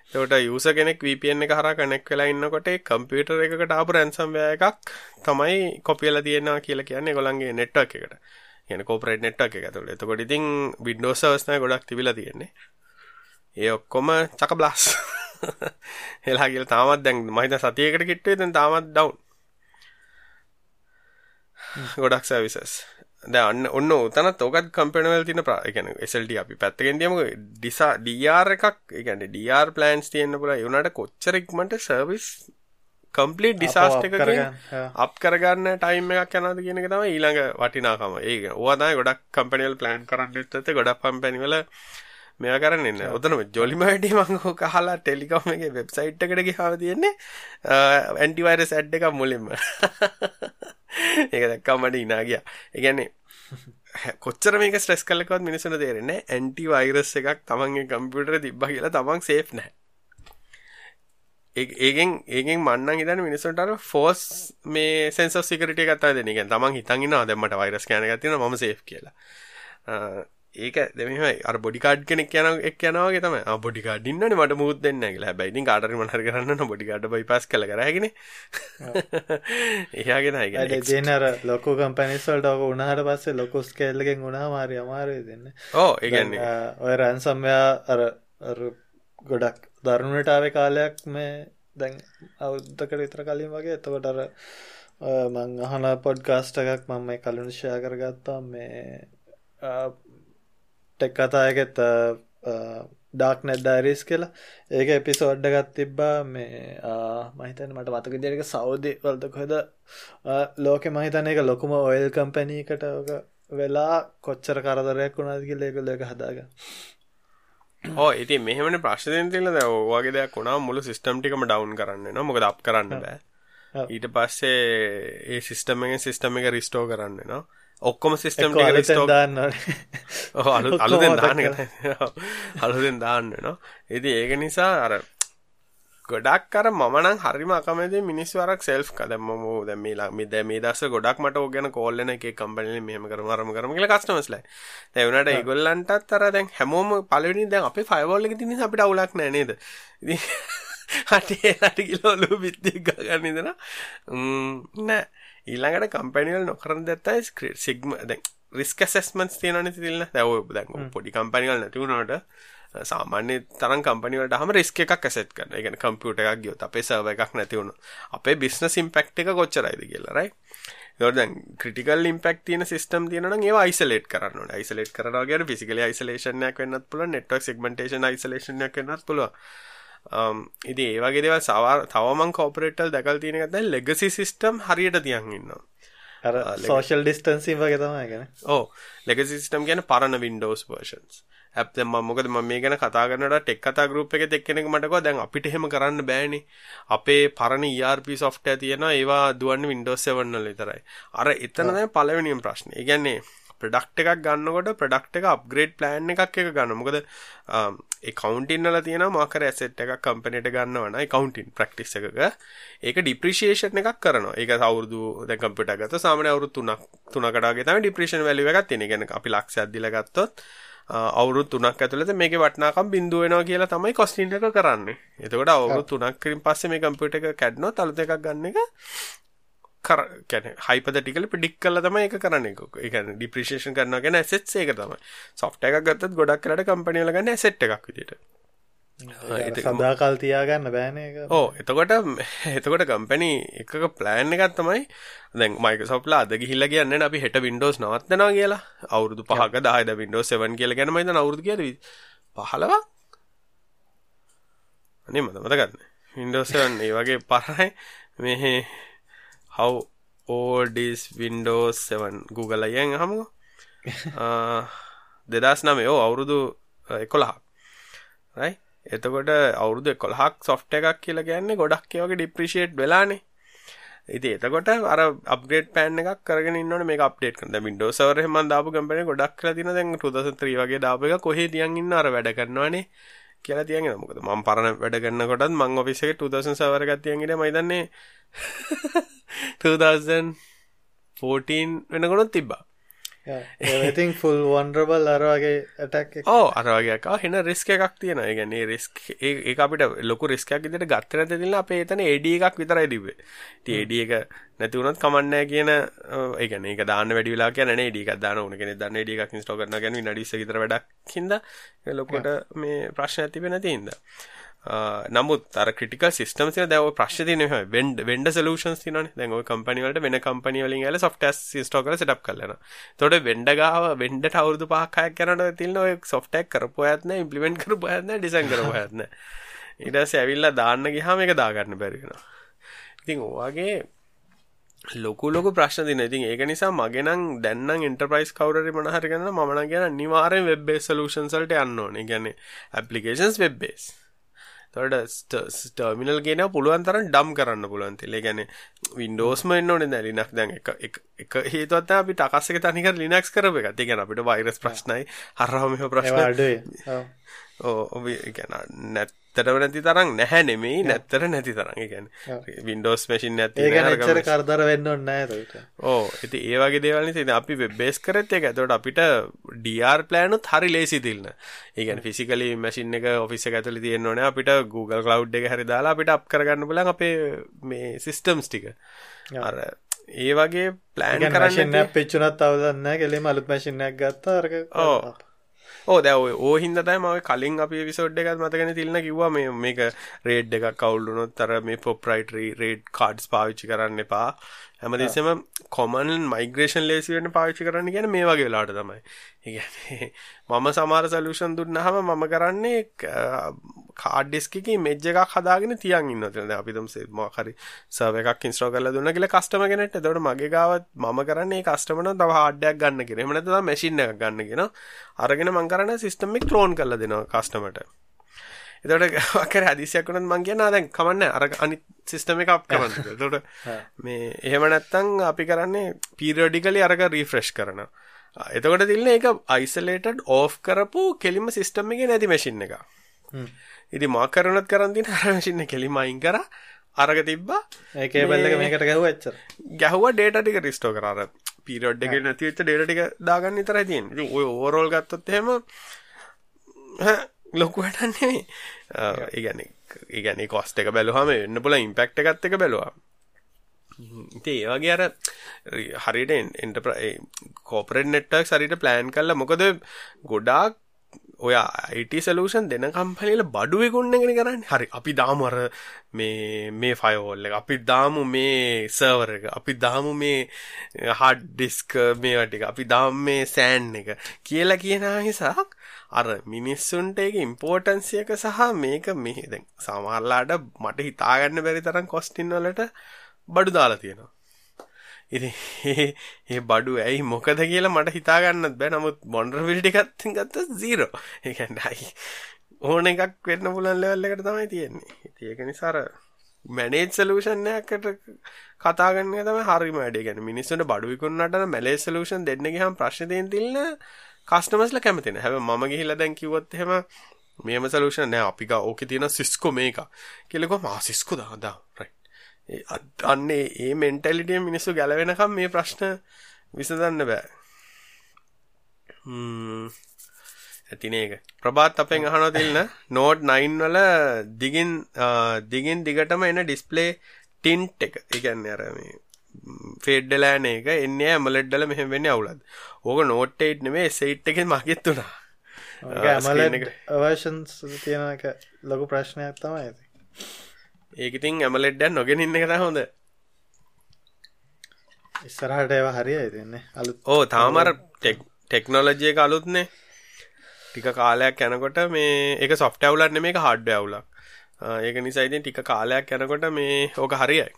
එතකොට යූසර් කෙනෙක් VPN එක හරහා කනෙක්ට් වෙලා ඉන්නකොට ඒ කම්පියුටර් එකකට ආපු ransomware එකක් තමයි කොපි වෙලා තියෙනවා කියලා කියන්නේ ඒගොල්ලන්ගේ network එකට. කියන්නේ corporate network එක ඇතුළේ. එතකොට ඉතින් Windows servers තමයි ගොඩක් තිබිලා තියෙන්නේ. ඒ ඔක්කොම චකබ්ලාස්. එලා කියලා තාමත් දැන් මම හිතා සතියකට කිට්ටුවේ දැන් තාමත් ඩවුන්. ගොඩක් සර්විසස්. දැන් ඔන්න උතනත් ඔකත් කම්පැනි වල තියෙන ඒ කියන්නේ SLT අපි පැත්තකින් තියමු ඩිසා DR එකක් ඒ කියන්නේ DR ප්ලෑන්ස් තියෙන්න පුළුවන් ඒ උනාට කොච්චර ඉක්මනට සර්විස් කම්ප්ලීට් ඩිසාස්ටර් එකකින් අප් කරගන්න ටයිම් එකක් යනවාද කියන එක තමයි ඊළඟ වටිනාකම. ඒක ඕවා තමයි ගොඩක් කම්පැනි වල ප්ලෑන් කරන්න ඉත්තත් ගොඩක් කම්පැනි වල මෙයා කරන්න ඔතන ජොලිම වැඩි මං ඕක අහලා ටෙලිකොම් එකේ වෙබ්සයිට් එකට ගිහාම තියෙන්නේ ඇන්ටිවයිරස් ඇඩ් එකක් මුලින්ම. ඒක දැක්කම මට ඉනා ගියා. ඒ කියන්නේ කොච්චර මේක ස්ට්‍රෙස් කළකවත් මිනිස්සුන්ට තේරෙන්නේ ඇන්ටි වෛරස් එකක් තමන්ගේ කම්පියුටරේ තිබ්බා කියලා තමන් සේෆ් නැහැ ඒගෙන් ඒගෙන් මන්නන් හිතන මිනිස්සුන්ට අර ෆෝස් මේ සෙන්ස් තමයි දෙන්නේ. කියන්නේ තමන් හිතන් ඉන්නවා දැන් මට වෛරස් ස්කෑන් එකක් තියෙනවා මම සේෆ් කියලා. ඒක දෙමයි අර බොඩිකාඩ් කෙනෙක් යන එක් යනවාගේ තමයි ආ බොඩිකාඩ් ඉන්නනේ මට මුකුත් දෙන්නේ නැහැ කියලා. හැබැයි ඉතින් කාටරි මොන හරි කරන්න ඕන බොඩිකාඩ් බයිපාස් කළා කරා හැකිනේ. එයාගේ නෑ කියන්නේ. ඒ දෙන අර ලොකු කම්පැනිස් වලට ඔක උනාට පස්සේ ලොකු ස්කේල් එකෙන් උනාම හරි අමාරුයි දෙන්නේ. ඔව් ඒ කියන්නේ ඔය රැන්සම්වැර් අර අර ගොඩක් දරුණුවට ආවේ කාලයක් මේ දැන් අවුරුද්දකට විතර කලින් වගේ එතකොට අර මං අහන පොඩ්කාස්ට් එකක් මම මේ කලින් ෂෙයා කරගත්තා මේ ටෙක් කතායකෙත් ඩාක් නැඩ් ඩයිරිස් කියලා. ඒක එපිසෝඩ්ඩ ගත් තිබ්බා මේ මහිතන මට මතක දිරක සෞදි වලද කොහෙද? ලෝක මහිතන එක ලොකුම ඔයල් කම්පැනීකට වෙලා කොච්චර කරදරයක් වුණාද කියලා ඒක ලේක හදාග ඕ ඉති මෙහමන ප්‍රශ්යෙන් තිල ද ඕවාගේ දෙයක් වුණා මුළු සිස්ටම් ටිකම ඩවන්් කරන්න න මොකද අප් කරන්න බෑ. ඊට පස්සේ ඒ සිිස්ටම එක සිිස්ටම එක රිස්ටෝ කරන්න නවා ඔක්කොම සිස්ටම් දාන්න අලු අලුදෙන් දාන්න අලුදෙන් දාන්න නවා ඉති ඒක නිසා අර ගොඩක් කර මනං හරිම අකමද මිනිස්වරක් සෙල්් කදම දැමලා මිද මේ දස ගොඩක් මට ඕගැන කෝල්ලන එක කම්පනල මෙහම කරම රම කරම කියල කස්ටමස්ල දැවනට ඒගොල්ලන්ටත් තර දැන් හැමෝම පලවෙනි දැන් අපේ ෆයිවෝල්ල තිනි අපිට අවුලක් නෑනේද හටේ හට කිලෝලු බිත්තික් ගගන්නදන නෑ ඊළඟට කම්පැනිවල් නොකරන දත්තයි සිග්ම දැන් රිස්ක සෙස්මන්ස් තියෙනවනේ තිල්න දැව දැන් පොඩි කම්පැනිවල් නැති වුණාට සාමාන්‍ය තරම් කම්පැනිවලට හැම රිස්ක් එකක් ඇසෙට් කරන. ඒ කියන්නේ කම්පියුටර් එකක් ගියොත් අපේ සර්වර් එකක් නැති වුණොත් අපේ බිස්නස් ඉම්පැක්ට් එක කොච්චරයිද කියලා රයිට්. ඒකට දැන් ක්‍රිටිකල් ඉම්පැක්ට් තියෙන සිස්ටම් තියෙනවා නම් ඒවා අයිසොලේට් කරන්න ඕනේ. අයිසොලේට් කරනවා කියන්නේ ෆිසිකලි අයිසොලේෂන් එකක් වෙන්නත් පුළුවන්, නෙට්වර්ක් සෙග්මන්ටේෂන් අයිසොලේෂන් එකක් වෙන්නත් පුළුවන්. ඉති ඒවගේ දෙව සවා තවමන් කෝපරේටල් දැකල් තියෙනකත ලෙගසි සිස්ටම් හරියට තියන් ඉන්නවා. සෝෂල් ඩිස්ටන්සිම් වගේ තමයි ගැන ඕ ලෙග සිස්ටම් ගැන පරණ වින්ඩෝස් වර්ෂන්ස් ඇප්ත මොකද ම මේ ගැන කතාගන්නට ටෙක් කතා ගරුප් එක එක්කෙනෙක් මටක දැන් අපිට හෙම කරන්න බෑනි. අපේ පරණ ERP සොෆ්ටය තියෙන ඒවා දුවන්න වින්ඩෝස් සෙවන්නල විතරයි. අර එතනද පලවෙනියම් ප්‍රශ්න. ඉගැන්නේ ප්‍රඩක්් එකක් ගන්නකොට ප්‍රඩක්් එක අප්ග්‍රේඩ් ප්ලෑන් එකක් එක ගන්න මොකද කවන්ටින්නල තියෙන මාකර ඇසෙට් එකක් කම්පනට ගන්නවන කවන්ටින් ප්‍රක්ටිස් එකක. ඒක ඩිප්‍රිශේෂන් එකක් කරන ඒක අවුරදු ද කම්පිට ගත සාමන අවුරු තුනක් තුනකටගේ තම ඩිප්‍රේෂන් වැලි එකක් තියෙන ගැන අපි ලක්ෂ අදදිල ගත්තොත් අවුරු තුනක් ඇතුළත මේක වටනාකම් බින්දුවෙනවා කියලා තමයි කොස්ටින්ට එක කරන්නේ. එතකොට අවුරු තුනක් කරින් පස්සේ මේ කම්පිට එක කැඩ්නො තලත එකක් ගන්න එක කර කැන හයිපදටිකල පිඩික් කල තම එක කරන්න. එක ඩිප්‍රේෂන් කරන ගැන ඇසෙත් ඒක තමයි. සොෆ්ට එකක් ගත්තත් ගොඩක් කරට කම්පනියල ගන්න ඇසෙට් එකක් විදිට සඳාකල් තියාගන්න බෑන එක ඕ එතකොට එතකොට කම්පැනි එකක ප්ලෑන් එකත් තමයි දැන් මයික සොප්ලා අද ගිහිල්ල කියන්න අපි හෙට වින්ඩෝස් නවත්තනවා කියලා. අවුරුදු පහක දායද වින්ඩෝ සෙවන් කියල ගැන මයිත අවුරුදු කියල පහලවා අනේ මත මතගන්න වින්ඩෝසවන් ඒ වගේ පරයි. මෙහ how ඕඩිස් වින්ඩෝස් 7 Google අයෙන් හමුකෝ දෙදස් නමේ ඕ අවුරුදු එකොළහක්. රයි එතකොට අවුරුදු කොල්හක් සොෆ්ට එකක් කියලා ගැන්නේ ගොඩක් කියවගේ ඩිප්‍රිෂේට් වෙලානේ. ඉති එතකොට අර අපගේට පෑන් එකක් කරගෙන ඉන්නවන මේ අප්ඩේට් කරන වින්ඩෝ සවර ම දාපු කම්පන ගොඩක් තින දැන් තුදසත්‍රී වගේ දාප එක කොහේ තියන් ඉන්න අර වැඩ කරනවානේ කියලා තියන් මොකද ම පරණ වැඩ කරන්න කොටත් මං ඔෆිසක තුදසන් සවර ගත්තියන්ගට මයිදන්නේ 2014 වෙනකොනොත් තිබ්බා. ඉතින් ෆුල් වන්ඩරබල් අරවාගේ ඇටක් ඕ අරවාගේක හෙන රිස්ක එකක් තියෙන ගැන්නේ රිස්ක් ඒ අපිට ලොකු රිස්කයක් ඉදිට ගත්තර තිල්න්න අපේ එතන එඩිය එකක් විතරයි තිබේ ඒඩිය එක නැතිවුණත් කමන්නෑ කියන ඒගන එක දාන වැඩිලා කියන ඩික දාන ඕන කෙන දන්න ඩියක් ස්ටෝ කරන ගැන නඩිස තර වැඩක් හිද ලොකොට මේ ප්‍රශ්න ඇතිබෙන තින්ද නමුත් අර ක්‍රටිකල් සිස්ටම් සින දැව ප්‍රශ් තින වෙන්ඩ වෙන්ඩ සලූෂන් තින දැව කම්පනිවලට වෙන කම්පනිවලින් ල සොෆ්ටස් ස්ටෝකර සටප් කලන තොට වෙන්ඩගාව වෙන්ඩ අවුදු පහකයක් කරන තිල්න සොෆ්ටක් කරපු ඇත්න ඉම්පලිමෙන්ට කරපු ඇත්න ඩිසන් කරපු ඇත්න ඉඩස ඇවිල්ල දාන්න ගහම එක දාගන්න බැරිෙන ඉතින් ඕවාගේ ලොකු ලොක ප්‍රශ්න දින ඉතින් ඒක නිසා මගෙනම් දැන්නම් එන්ටර්ප්‍රයිස් කවුරරි මොනහරි ගන්න මම නම් කියන අනිවාර්යෙන් වෙබ් බේස් සොලියුෂන්ස් වලට යන්න ඕනේ. ඒ කියන්නේ ඇප්ලිකේෂන්ස් වෙබ් බේස්. තොට ස්ටර්මිනල් ගෙන පුළුවන් තරන් ඩම් කරන්න පුළුවන් තිලේ ගැන වින්ඩෝස්ම එන්න ඕන ලිනක් දැන් එක හේතුවත්ත අපි ටකස්සක තනික ලිනක්ස් කරප එක තිගෙන අපිට වෛරස් ප්‍රශ්නයි. හරහම ප්‍රශ්න. ඕ ගැන නැත් ඇත්තටම නැති තරම් නැහැ නෙමෙයි නැත්තර නැති තරම් ඒ කියන්නේ Windows machine නැති ඒක ඇත්තට කරදර වෙන්න ඕනේ නැහැ ඒකට. ඔව් ඉතින් ඒ වගේ දේවල් නිසා ඉතින් අපි වෙබ් බේස් කරත් ඒක. එතකොට අපිට DR plan උත් හරි ලේසි දිල්න. ඒ කියන්නේ ෆිසිකලි මැෂින් එක ඔෆිස් එක ඇතුලේ තියෙන්න ඕනේ. අපිට Google Cloud එක හරි දාලා අපිට අප් කරගන්න පුළුවන් අපේ මේ සිස්ටම්ස් ටික. අර ඒ වගේ ප්ලෑන් කරන්න එකක් පිච්චුනත් අවුලක් නැහැ. කෙලින්ම අලුත් මැෂින් එකක් ගත්තා අරක. ඔව්. ඕ දැව ඕ හින්දතයි ම කලින් අපි විසෝඩ් එකත් මතගෙන තිල්න්න කිවවා මේ මේක රේඩ් එකක් කවුල්ලුනොත් තර මේ පොප්‍රයිටරී රේඩ් කාඩ්ස් පාවිච්චි කරන්න එපා හැමදෙසම කොමන් මයිග්‍රේෂන් ලේසිවෙන පාවිච්චි කරන්න ගැන මේ වගේ වෙලාට තමයි. මම සමාර සලූෂන් දුන්නහම මම කරන්නේ කාඩ්ඩෙස්කි මෙජ් එකක් හදාගෙන තියන් ඉන්න ද අපිතම් මහරි සව එකක් ඉස්ට්‍රෝ කල දුන්න කියල කස්ටම ගෙනට දොට මගේ ගවත් ම කරන්නේ කස්ටමන තව හඩයක් ගන්න කියෙන මනත මැසිින්න එක ගන්නගෙන අරගෙන මංකරන සිස්ටමික් ක්ලෝන් කල දෙනවා කස්ටමට එතට අකර හදිසියකුණත් මං කියන දැන් කමන්න අර අනි සිස්ටම එක අප් කරන්න. තොට මේ එහෙම නැත්තං අපි කරන්නේ පීරඩිකලි අරක රීෆ්‍රෙෂ් කරන එතකොට තිල්න එක අයිසලේටඩ් ඕෆ් කරපු කෙලිම සිස්ටම් එක නැති මැසින් එක ඉති මාකරනත් කරන්තින හරමසින්න කෙලිම අයින් කර අරග තිබ්බා. ඒකේ බල්ලක මේකට ගැහුව එච්චර. ගැහුව ඩේට ටික රිස්ටෝ කරර පිරඩ් එක නැතිවෙච්ච ඩේට ටික දාගන්න තර තියෙන් ඔය ඕරෝල් ගත්තොත් හෙම ලොකු හටන්නේ ඒගැන ඒගැන කොස්ට එක බැලුහම එන්න පුල ඉම්පෙක්ට එකත් එක බැලවා. ඉති ඒවගේ අර හරිට එන්ට කෝපරෙන් නෙට්ටක් සරිට ප්ලෑන් කල්ල මොකද ගොඩාක් ඔය අයිට සලූෂන් දෙන කම්පනල බඩුව ගොන්නගෙන කරන්න. හරි අපි දාමර මේ මේ ෆයෝල්ල අපි දාමු මේ සර්වර එක. අපි දාමු මේ හඩ් ඩිස්ක මේ වටික අපි දාම් මේ සෑන් එක. කියලා කියන හිසාක් අර මිනිස්සුන්ට ඒක ඉම්පෝර්ටන්සියක සහ මේක මෙහෙද සමහරලාට මට හිතාගන්න බැරි තරම් කොස්ටින් වලට බඩු දාලා තියෙනවා. ඉතින් ඒ බඩු ඇයි මොකද කියලා මට හිතාගන්නත් බෑ. නමුත් මොන්ඩරබිලිටි එකත් ගත්ත 0. ඒ කියන්නේ ඕන එකක් වෙන්න පුළුවන් ලෙවල් එකට තමයි තියෙන්නේ. ඉතින් ඒක නිසා අර මැනේජ් සොලියුෂන් එකකට කතා කරන එක තමයි හරිම වැඩේ. කියන්නේ මිනිස්සුන්ට බඩු විකුණනට මැනේජ් සොලියුෂන් දෙන්න ගියාම ප්‍රශ්න තියෙන තිල්න කස්ටමස්ල කැමතින හැබ ම ගිහිල දැන් කිවොත් හෙම මේම සලූෂණ නෑ. අපික ඕක තියෙන සිස්කෝ මේක. කෙලෙකො මා සිස්කු දාදා රයි අන්නේ ඒ මෙන්ටලිටිය මිනිස්සු ගැලවෙනකම් මේ ප්‍රශ්න විසදන්න බෑ. ඇතින ඒක. ප්‍රභාත් අපෙන් අහන තිල්න්න නෝඩ් 9 වල දිගින් දිගින් දිගටම එන ඩිස්පලේ ටින්ට් එක. ඉගන්න අරමේ ෆෙඩ්ඩලෑන එක. එන්නේ ඇමලෙඩ්ඩල මෙහෙම වෙන්නේ අවුලද ඕක නෝට් 8 නෙමෙයි S8 එකෙන් මගෙත් උනා. ඇමලෙඩ් අවර්ෂන්ස් තියෙන එක ලොකු ප්‍රශ්නයක් තමයි ඇති ඒක ඉතින් ඇමලෙඩ් දැන් නොගෙන ඉන්න එක තමයි හොඳ. ඉස්සරහට ඒවා හරියයි තියන්නේ. අලුත් ඕ තාම අර ටෙක්නොලොජි එක අලුත්නේ ටික කාලයක් යනකොට මේ ඒක සොෆ්ට්වෙයාර් අවුලක් නෙමෙයි ඒක හાર્ඩ්වෙයාර් අවුලක්. ඒක නිසා ඉතින් ටික කාලයක් යනකොට මේ ඕක හරියයි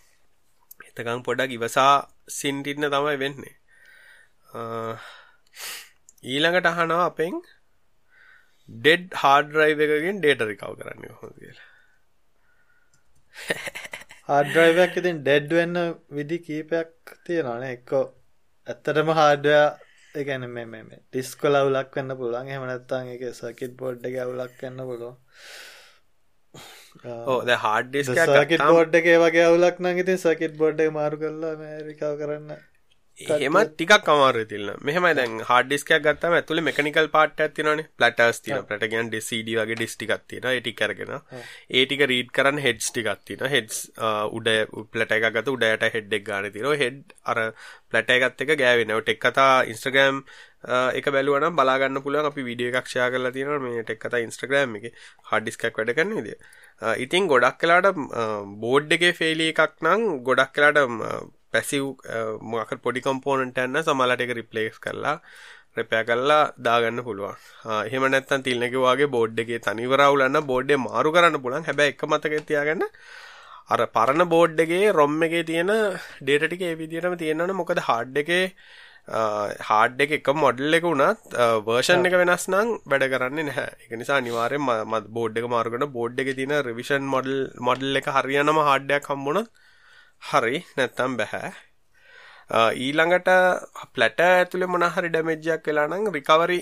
එතකං පොඩක් ඉවසා සින්ටින්න තමයි වෙන්නේ. ඊළඟට අහනවා අපෙන් ඩෙඩ් හාඩ රයිව එකගෙන් ඩේට රිකව් කරන්න හො කියලා. හාඩ්‍රයිවයක් ඉතින් ඩෙඩ් වෙන්න විදි කීපයක් තියෙනවාන එක්කෝ ඇත්තටම හාඩයා එකන මෙ මෙ ඩිස්කොල අවුලක් වන්න පුළන් එහමනත්තාන් එක සකිට් බෝඩ් එක අවුලක් කන්න පුලො ඕ හාඩ සකිට බෝඩ් එක වගේ අවුලක් නං ඉතින් සකිට් බෝඩ් මාරු කරලා මරිකාව කරන්න එහෙමත් ටිකක් අමාරු තිල්න්න මෙහම දැන් හඩිස්කයක් ගත්තම ඇතුළ මෙකනිකල් පාට ඇතිනන පලටස් තින පටගන් ඩෙසිඩ වගේ ඩිස්ටිකත්තින ඒටි කරගෙන ඒටික රීඩ් කරන්න හෙඩ්ස් ටිකත්තින හෙඩ්ස් උඩ පලට එක ගත උඩයට හෙඩ්ඩෙක් ගාන තිර හෙඩ් අර පලට එකත් එක ගෑවෙනව. ටෙක් කතා ඉන්ස්ට්‍රගෑම් එක බැලුවන බලාගන්න පුළුවන්. අපි විඩිය එකක්ෂයා කරලා තියෙන මේ ටෙක් කතා ඉන්ස්ට්‍රගෑම් එක. හඩිස්කක් වැඩ කරන්න විදිිය. ඉතින් ගොඩක් කලාට බෝඩ් එක ෆෙලි එකක් නම් ගොඩක් කලාට පැසිව් මොක පොඩි කම්පෝනට යන්න සමලට එක රිප්ලේස් කරලා රැපෑ කල්ලා දාගන්න පුළුවන්. එහෙම නැත්තන් තිල්නකවාගේ බෝඩ්ඩගේ තනිවරවුලන්න බෝඩ්ඩේ මාරු කරන්න පුළන් හැබැ එක මතක තියාගන්න අර පරණ බෝඩ්ඩගේ රොම් එකේ තියෙන ඩේටටික ඒ විදිටම තියෙනන මොකද හාඩ් එකේ හාඩ් එක එක මොඩල් එක වුණත් වර්ෂන් එක වෙනස් නම් වැඩ කරන්නේ නැහැ. එක නිසා අනිවාරෙන් මත් බෝඩ් එක මාරුගන බෝඩ් එක තින රිවිෂන් මොඩල් මොඩල් එක හරියනම හාඩ්ඩයක් හම්බුණත් හරි නැත්තම් බැහැ. ඊළඟට පලට ඇතුළේ මොනහරි ඩැමෙජ්ජක් වෙලා නම් රිකවරි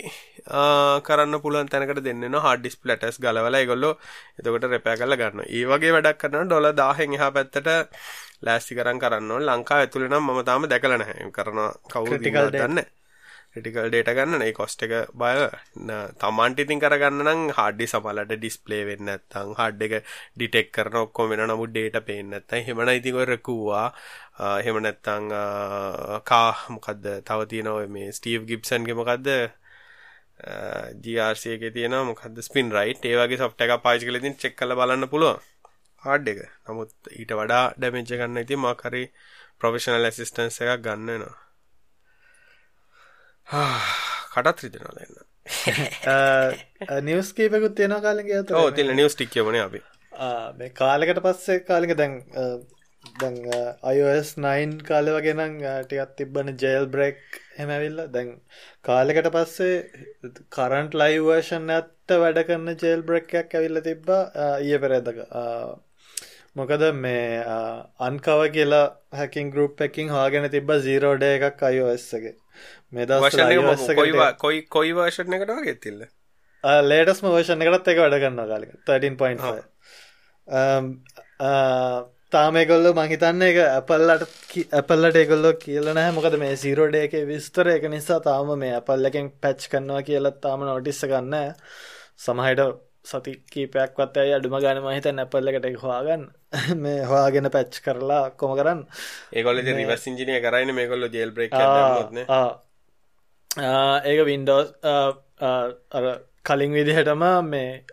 කරන්න පුළුවන් තැනකට දෙන්න හඩිස් පලටස් ගලවල ගොල්ලො එතකොට රැපෑ කල ගන්න ඒ වගේ වැඩක් කරන්න ඩොල දාහෙන් එහා පැත්තට ලෑස්ති කරන් කරන්න ලංකා ඇතුළේ නම් මම තාම දැකල නැහැ. කරන කවුරු ටිකල් දන්න ටිකල් ඩේට ගන්න ඒ කොස්ට එක බය. තමන්ට ඉතින් කරගන්න නම් හඩි සමලට ඩිස්පලේ වෙන්න ඇත්තං හඩ් එක ඩිටෙක් කරන ඔක්කොම වෙන නමුත් ඩේට පේන්න ඇත්තයි හෙමන ඉතිකොරකුවා හෙම නැත්තං කා මොකක්ද තව තියෙනව මේ ස්ටීව් ගිප්සන්ගේ මොකක්ද ජRCක තියෙන මොකද ස්පින් රයිට් ඒවගේ සොෆ්ට එක පාචි කලතින් චෙක් කල බලන්න පුළුව හඩ් එක නමුත් ඊට වඩා ඩැමෙච්ච ගන්න ඉති මකරි ප්‍රොෆෙෂනල් ඇසිස්ටන්ස එකක් ගන්නනවා කටත් රිදෙනවා දෙන්න නිවස් කීපකුත් තියෙන කාලගේ ඇත ඕ තිල නිවස් ටික් කියවන අපි. මේ කාලෙකට පස්සේ කාලික දැන් දැන් අයිස් 9 කාලෙ වගෙනම් ටිකත් තිබ්බන ජෙල් බ්‍රෙක් හෙමැවිල්ල දැන් කාලෙකට පස්සේ කරන්ට් ලයිවර්ෂන් ඇත්ත වැඩ කරන්න ජෙල් බ්‍රෙක්යක් ඇවිල්ල තිබ්බා. ඊය පෙරේදක මොකද මේ අන්කව කියලා හැකින් ගරුප් එකින් හාගෙන තිබ සීරෝඩ එකක් අයෝස්සගේ මෙදා කොයි කොයි වර්ෂණ එකට වගේ තිල්ල ලේටස්ම වර්ෂණ එකටත් එක වැඩ ගන්න කාලක 13.5 තාමකොල්ල මහිතන්න එක ඇපල්ලට ඇපල්ලට එකොල්ලො කියලනෑ මොකද මේ සිරෝඩ එක විස්තර එක නිසා තාම මේ ඇපල්ලකින් පැච් කරනවා කියලත් තාම නොටිස්ස ගන්න සමහයට සති කීපයක්වත් ඇයි අඩුම ගන මහිත නැපල්ලකට හවාගන්න මේ හවාගෙන පැච් කරලා කොම කරන්න? ඒකොල රිවස් ඉංජිනය කරයින මේ කොල්ල ජෙල් බ්‍රේක් ඒක වින්ඩෝස් කලින් විදිහටම මේ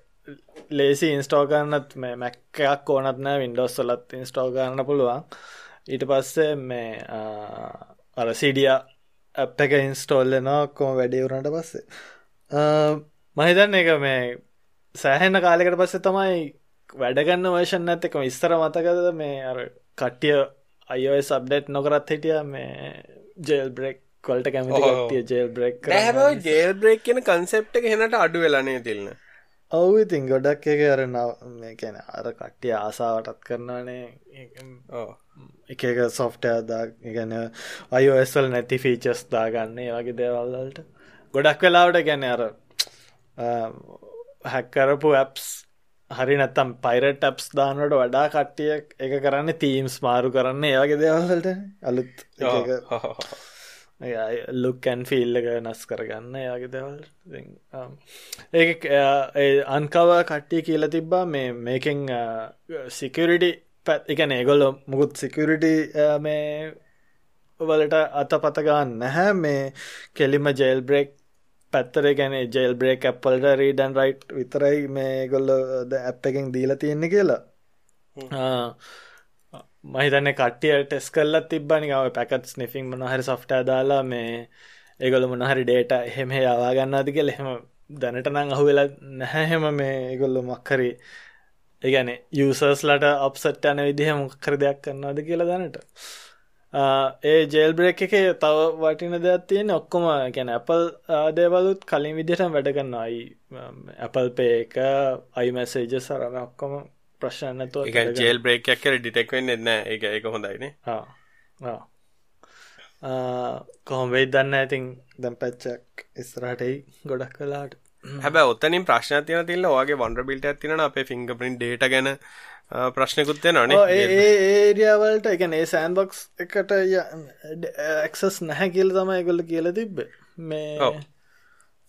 ලේසි ඉන්ස්ටෝ කරන්නත් මේ මැක්කයක් ඕනත් නෑ වින්ඩෝස් සොලත් ඉන්ස්ටෝ කරන්න පුළුවන්. ඊට පස්සේ මේ අර සිඩිය අප් එක ඉන්ස්ටෝල්ලනවා කොම වැඩිවුරට පස්සේ. මහිතන්න එක මේ සෑහෙන්න කාලෙකට පස්සේ තමයි වැඩගන්න වර්ෂන් ඇත්තකම ඉස්තර මතකද මේ අර කට්ටිය අයෝය සබ්ඩෙට් නොකරත් හිටිය මේ ජෙල් බ්‍රෙක් කොල්ට කැමති ජෙල් බ්‍රෙක් ජෙල් බ්‍රේක් කියන කන්සෙප්ට එක හෙනට අඩු වෙලනේ තිල්න්න ඔවු ඉතින් ගොඩක් එක අර කැන අර කට්ටිය ආසාවටත් කරනවානේ. එක එක සොෆ්ටදා ගැන අයෝස්වල් නැති ෆීචස් දාගන්නේ වගේ දේවල්ලට ගොඩක් වෙලාවට ගැන අර හැක්කරපු ඇප්ස් හරි නැත්තම් පයිරට ට්ස් දානට වඩා කට්ටිය එක කරන්න තීම්ස් මාරු කරන්න ඒවගේ දේවල්ලට අලුත් ලුක්කැන් ෆිල් එක වෙනස් කරගන්න යාගේ දෙවල්. ඒ අන්කව කට්ටිය කියල තිබ්බා මේ මේකෙන් සිකරිටි පැත් එකන ඒගොල්ල මුකුත් සිකරිටි මේ වලට අත පතගන්න නැහැ. මේ කෙලිම ජෙල් බ්‍රෙක් පැත්තර ගැන ජෙල් බ්‍රේක් ඇපල්ට රීඩන් රයිට් විතරයි මේ ගොල්ල ඇප් එකෙන් දීලා තියෙන්නේ කියලා මහිතන්න කට්ටිය ටෙස් කල්ලත් තිබ්බනිකාව පැකත් ස්නිෆිං මනහරි සොෆ්ට දාලා මේ ඒගොල මොනහරි ඩේට එහෙම යවා ගන්නාද කියල එහෙම දැනට නං අහු වෙලා නැහැහෙම මේ ඒගොල්ලු මක්කරි ඒගැන යසර්ස්ලට අප්සට් යන විදිහ මොක්කර දෙයක් කරන්නද කියලා දැනට. ඒ ජෙල් බ්‍රේක් එක තව වටින දෙයක් තියෙන ඔක්කොම ගැන ඇපල් දේවලුත් කලින් විදිට වැඩ කරන්නයි ඇපල් පේ එක අයිමැසේජ සරම ඔක්කොම ප්‍රශ්නතු ජෙල් බ්‍රේක්යක් කර ඩිටෙක් වෙන්න එන්න එක එක හොඳයින කොහොම වෙයි දන්න ඇතින් දැම් පැච්චක් ඉස්රටයි ගොඩක් කලාට හැබ ඔත්තනින් ප්‍රශ්න තියන තිල්ල වගේ වන්ඩ බිල්ට ඇතින අපේ ෆිංග පින් ඩේට ගැන ප්‍රශ්නකුත්තේ නොන ඒරියාවලට එකන ඒ සෑන්බොක්ස් එකට ඇක්සස් නැහැ කියල තමයි කොල්ල කියල තිබ්බ. මේ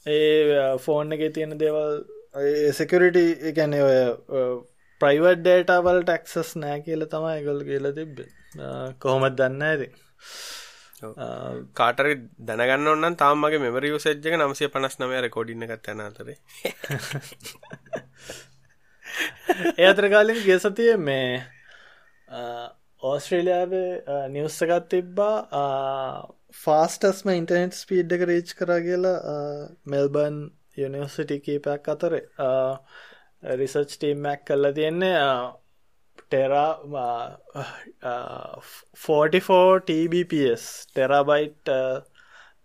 ඒ ෆෝන් එක තියෙන දේවල් සෙකරිට එකන ඔය ප්‍රයිවට් ඩේටවල්ට ඇක්සස් නෑ කියල තමයි ගොල් කියල තිබ්බ. කොහොමත් දන්න ඇති කාටර දැනගන්න ඔන්න තාමගේ මෙමර යුසෙජ්ක නමසේ පනස් නමය රෙකෝඩින්න එකත් යන අතරේ. ඒ අතර කාලින් ගේ සතිය මේ ඕස්ට්‍රේලියාවේ නිවස්සකත් තිබ්බා. ෆාස්ටස්ම ඉන්ටනෙට් ස්පීඩ් එක රීච් කර කියලා මෙල්බන් යනිවර්සිටි කීපයක් අතර රිසර්ච් ටීම්මැක් කල්ල තියෙන්නේ ටෙරා 44 TBPS ටෙරාබයිට්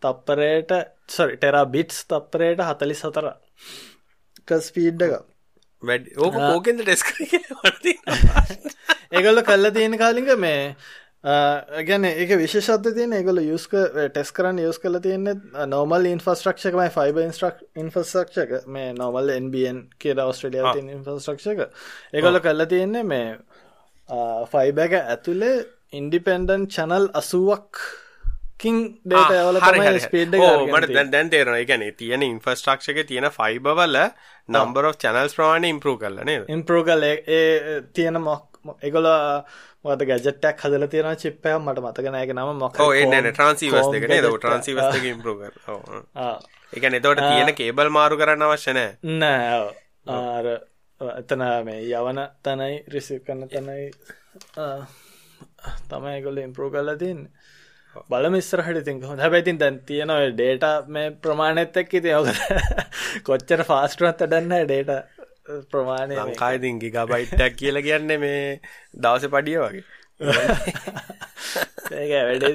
තප්පරයට සොරි ටෙරා බිට්ස් තප්පරයට හතලි සතර ස්පීඩ් එක වැඩ ඕක ඕකෙන්ද ටෙස් ඒගොල්ල කල්ල තියෙන කාලික මේ ගැන එක විශෂත්ත තියෙන ඒගොල යස්ක ටෙස් කරන්න යස් කල තියන්නේ නොමල් ඉන්ෆස්ට්‍රක්ෂකමයි ෆයිබ ඉන්ස්ට්‍රක් ඉන්ෆස්ට්‍රක්ෂක මේ නොමල් එන්බන් කියද ඔස්ට්‍රලිය තින් ඉන්ෆස්ට්‍රක්ෂක ඒගොල කල්ල තියෙන්නේ මේ ෆයිබැක ඇතුළේ ඉන්ඩිපෙන්ඩන් චනල් අසුවක් මට දැන් තේරන එකන තියෙන ඉන්ෆස්ට්‍රක්ෂක තියෙන ෆයිබවල නම්බර චැනල්ස් ප්‍රමාණය ඉම්පරූ කරලන ඉම්පරෝ කල ඒ තියෙන මොක් එකොල මත ගැජටක් හදල තියෙන චිප්පය මට මතකනයක නම මොක එන්න ට්‍රන්සිවස් දෙක ද ට්‍රන්සිවස් ඉම්පරෝ එක එතවට තියෙන කේබල් මාරු කරන්න අවශ්‍යනෑ නෑ ආර එතන මේ යවන තනයි රිසි කන්න තනයි තමයි ගොල ඉම්පරෝ කල්ල තින්නේ බලම ඉස්සරහට තින් හොඳ හැබැයිතින් දැන් තියෙනව ඩේට මේ ප්‍රමාණයත් එක් ඉති යවක කොච්චර ෆාස්ටුවත් අඩන්න ඩේට ප්‍රමාණය ලංකායිතින් ගිගබයිට්ටක් කියල කියන්න මේ දවස පඩිය වගේ. ඒක වැඩ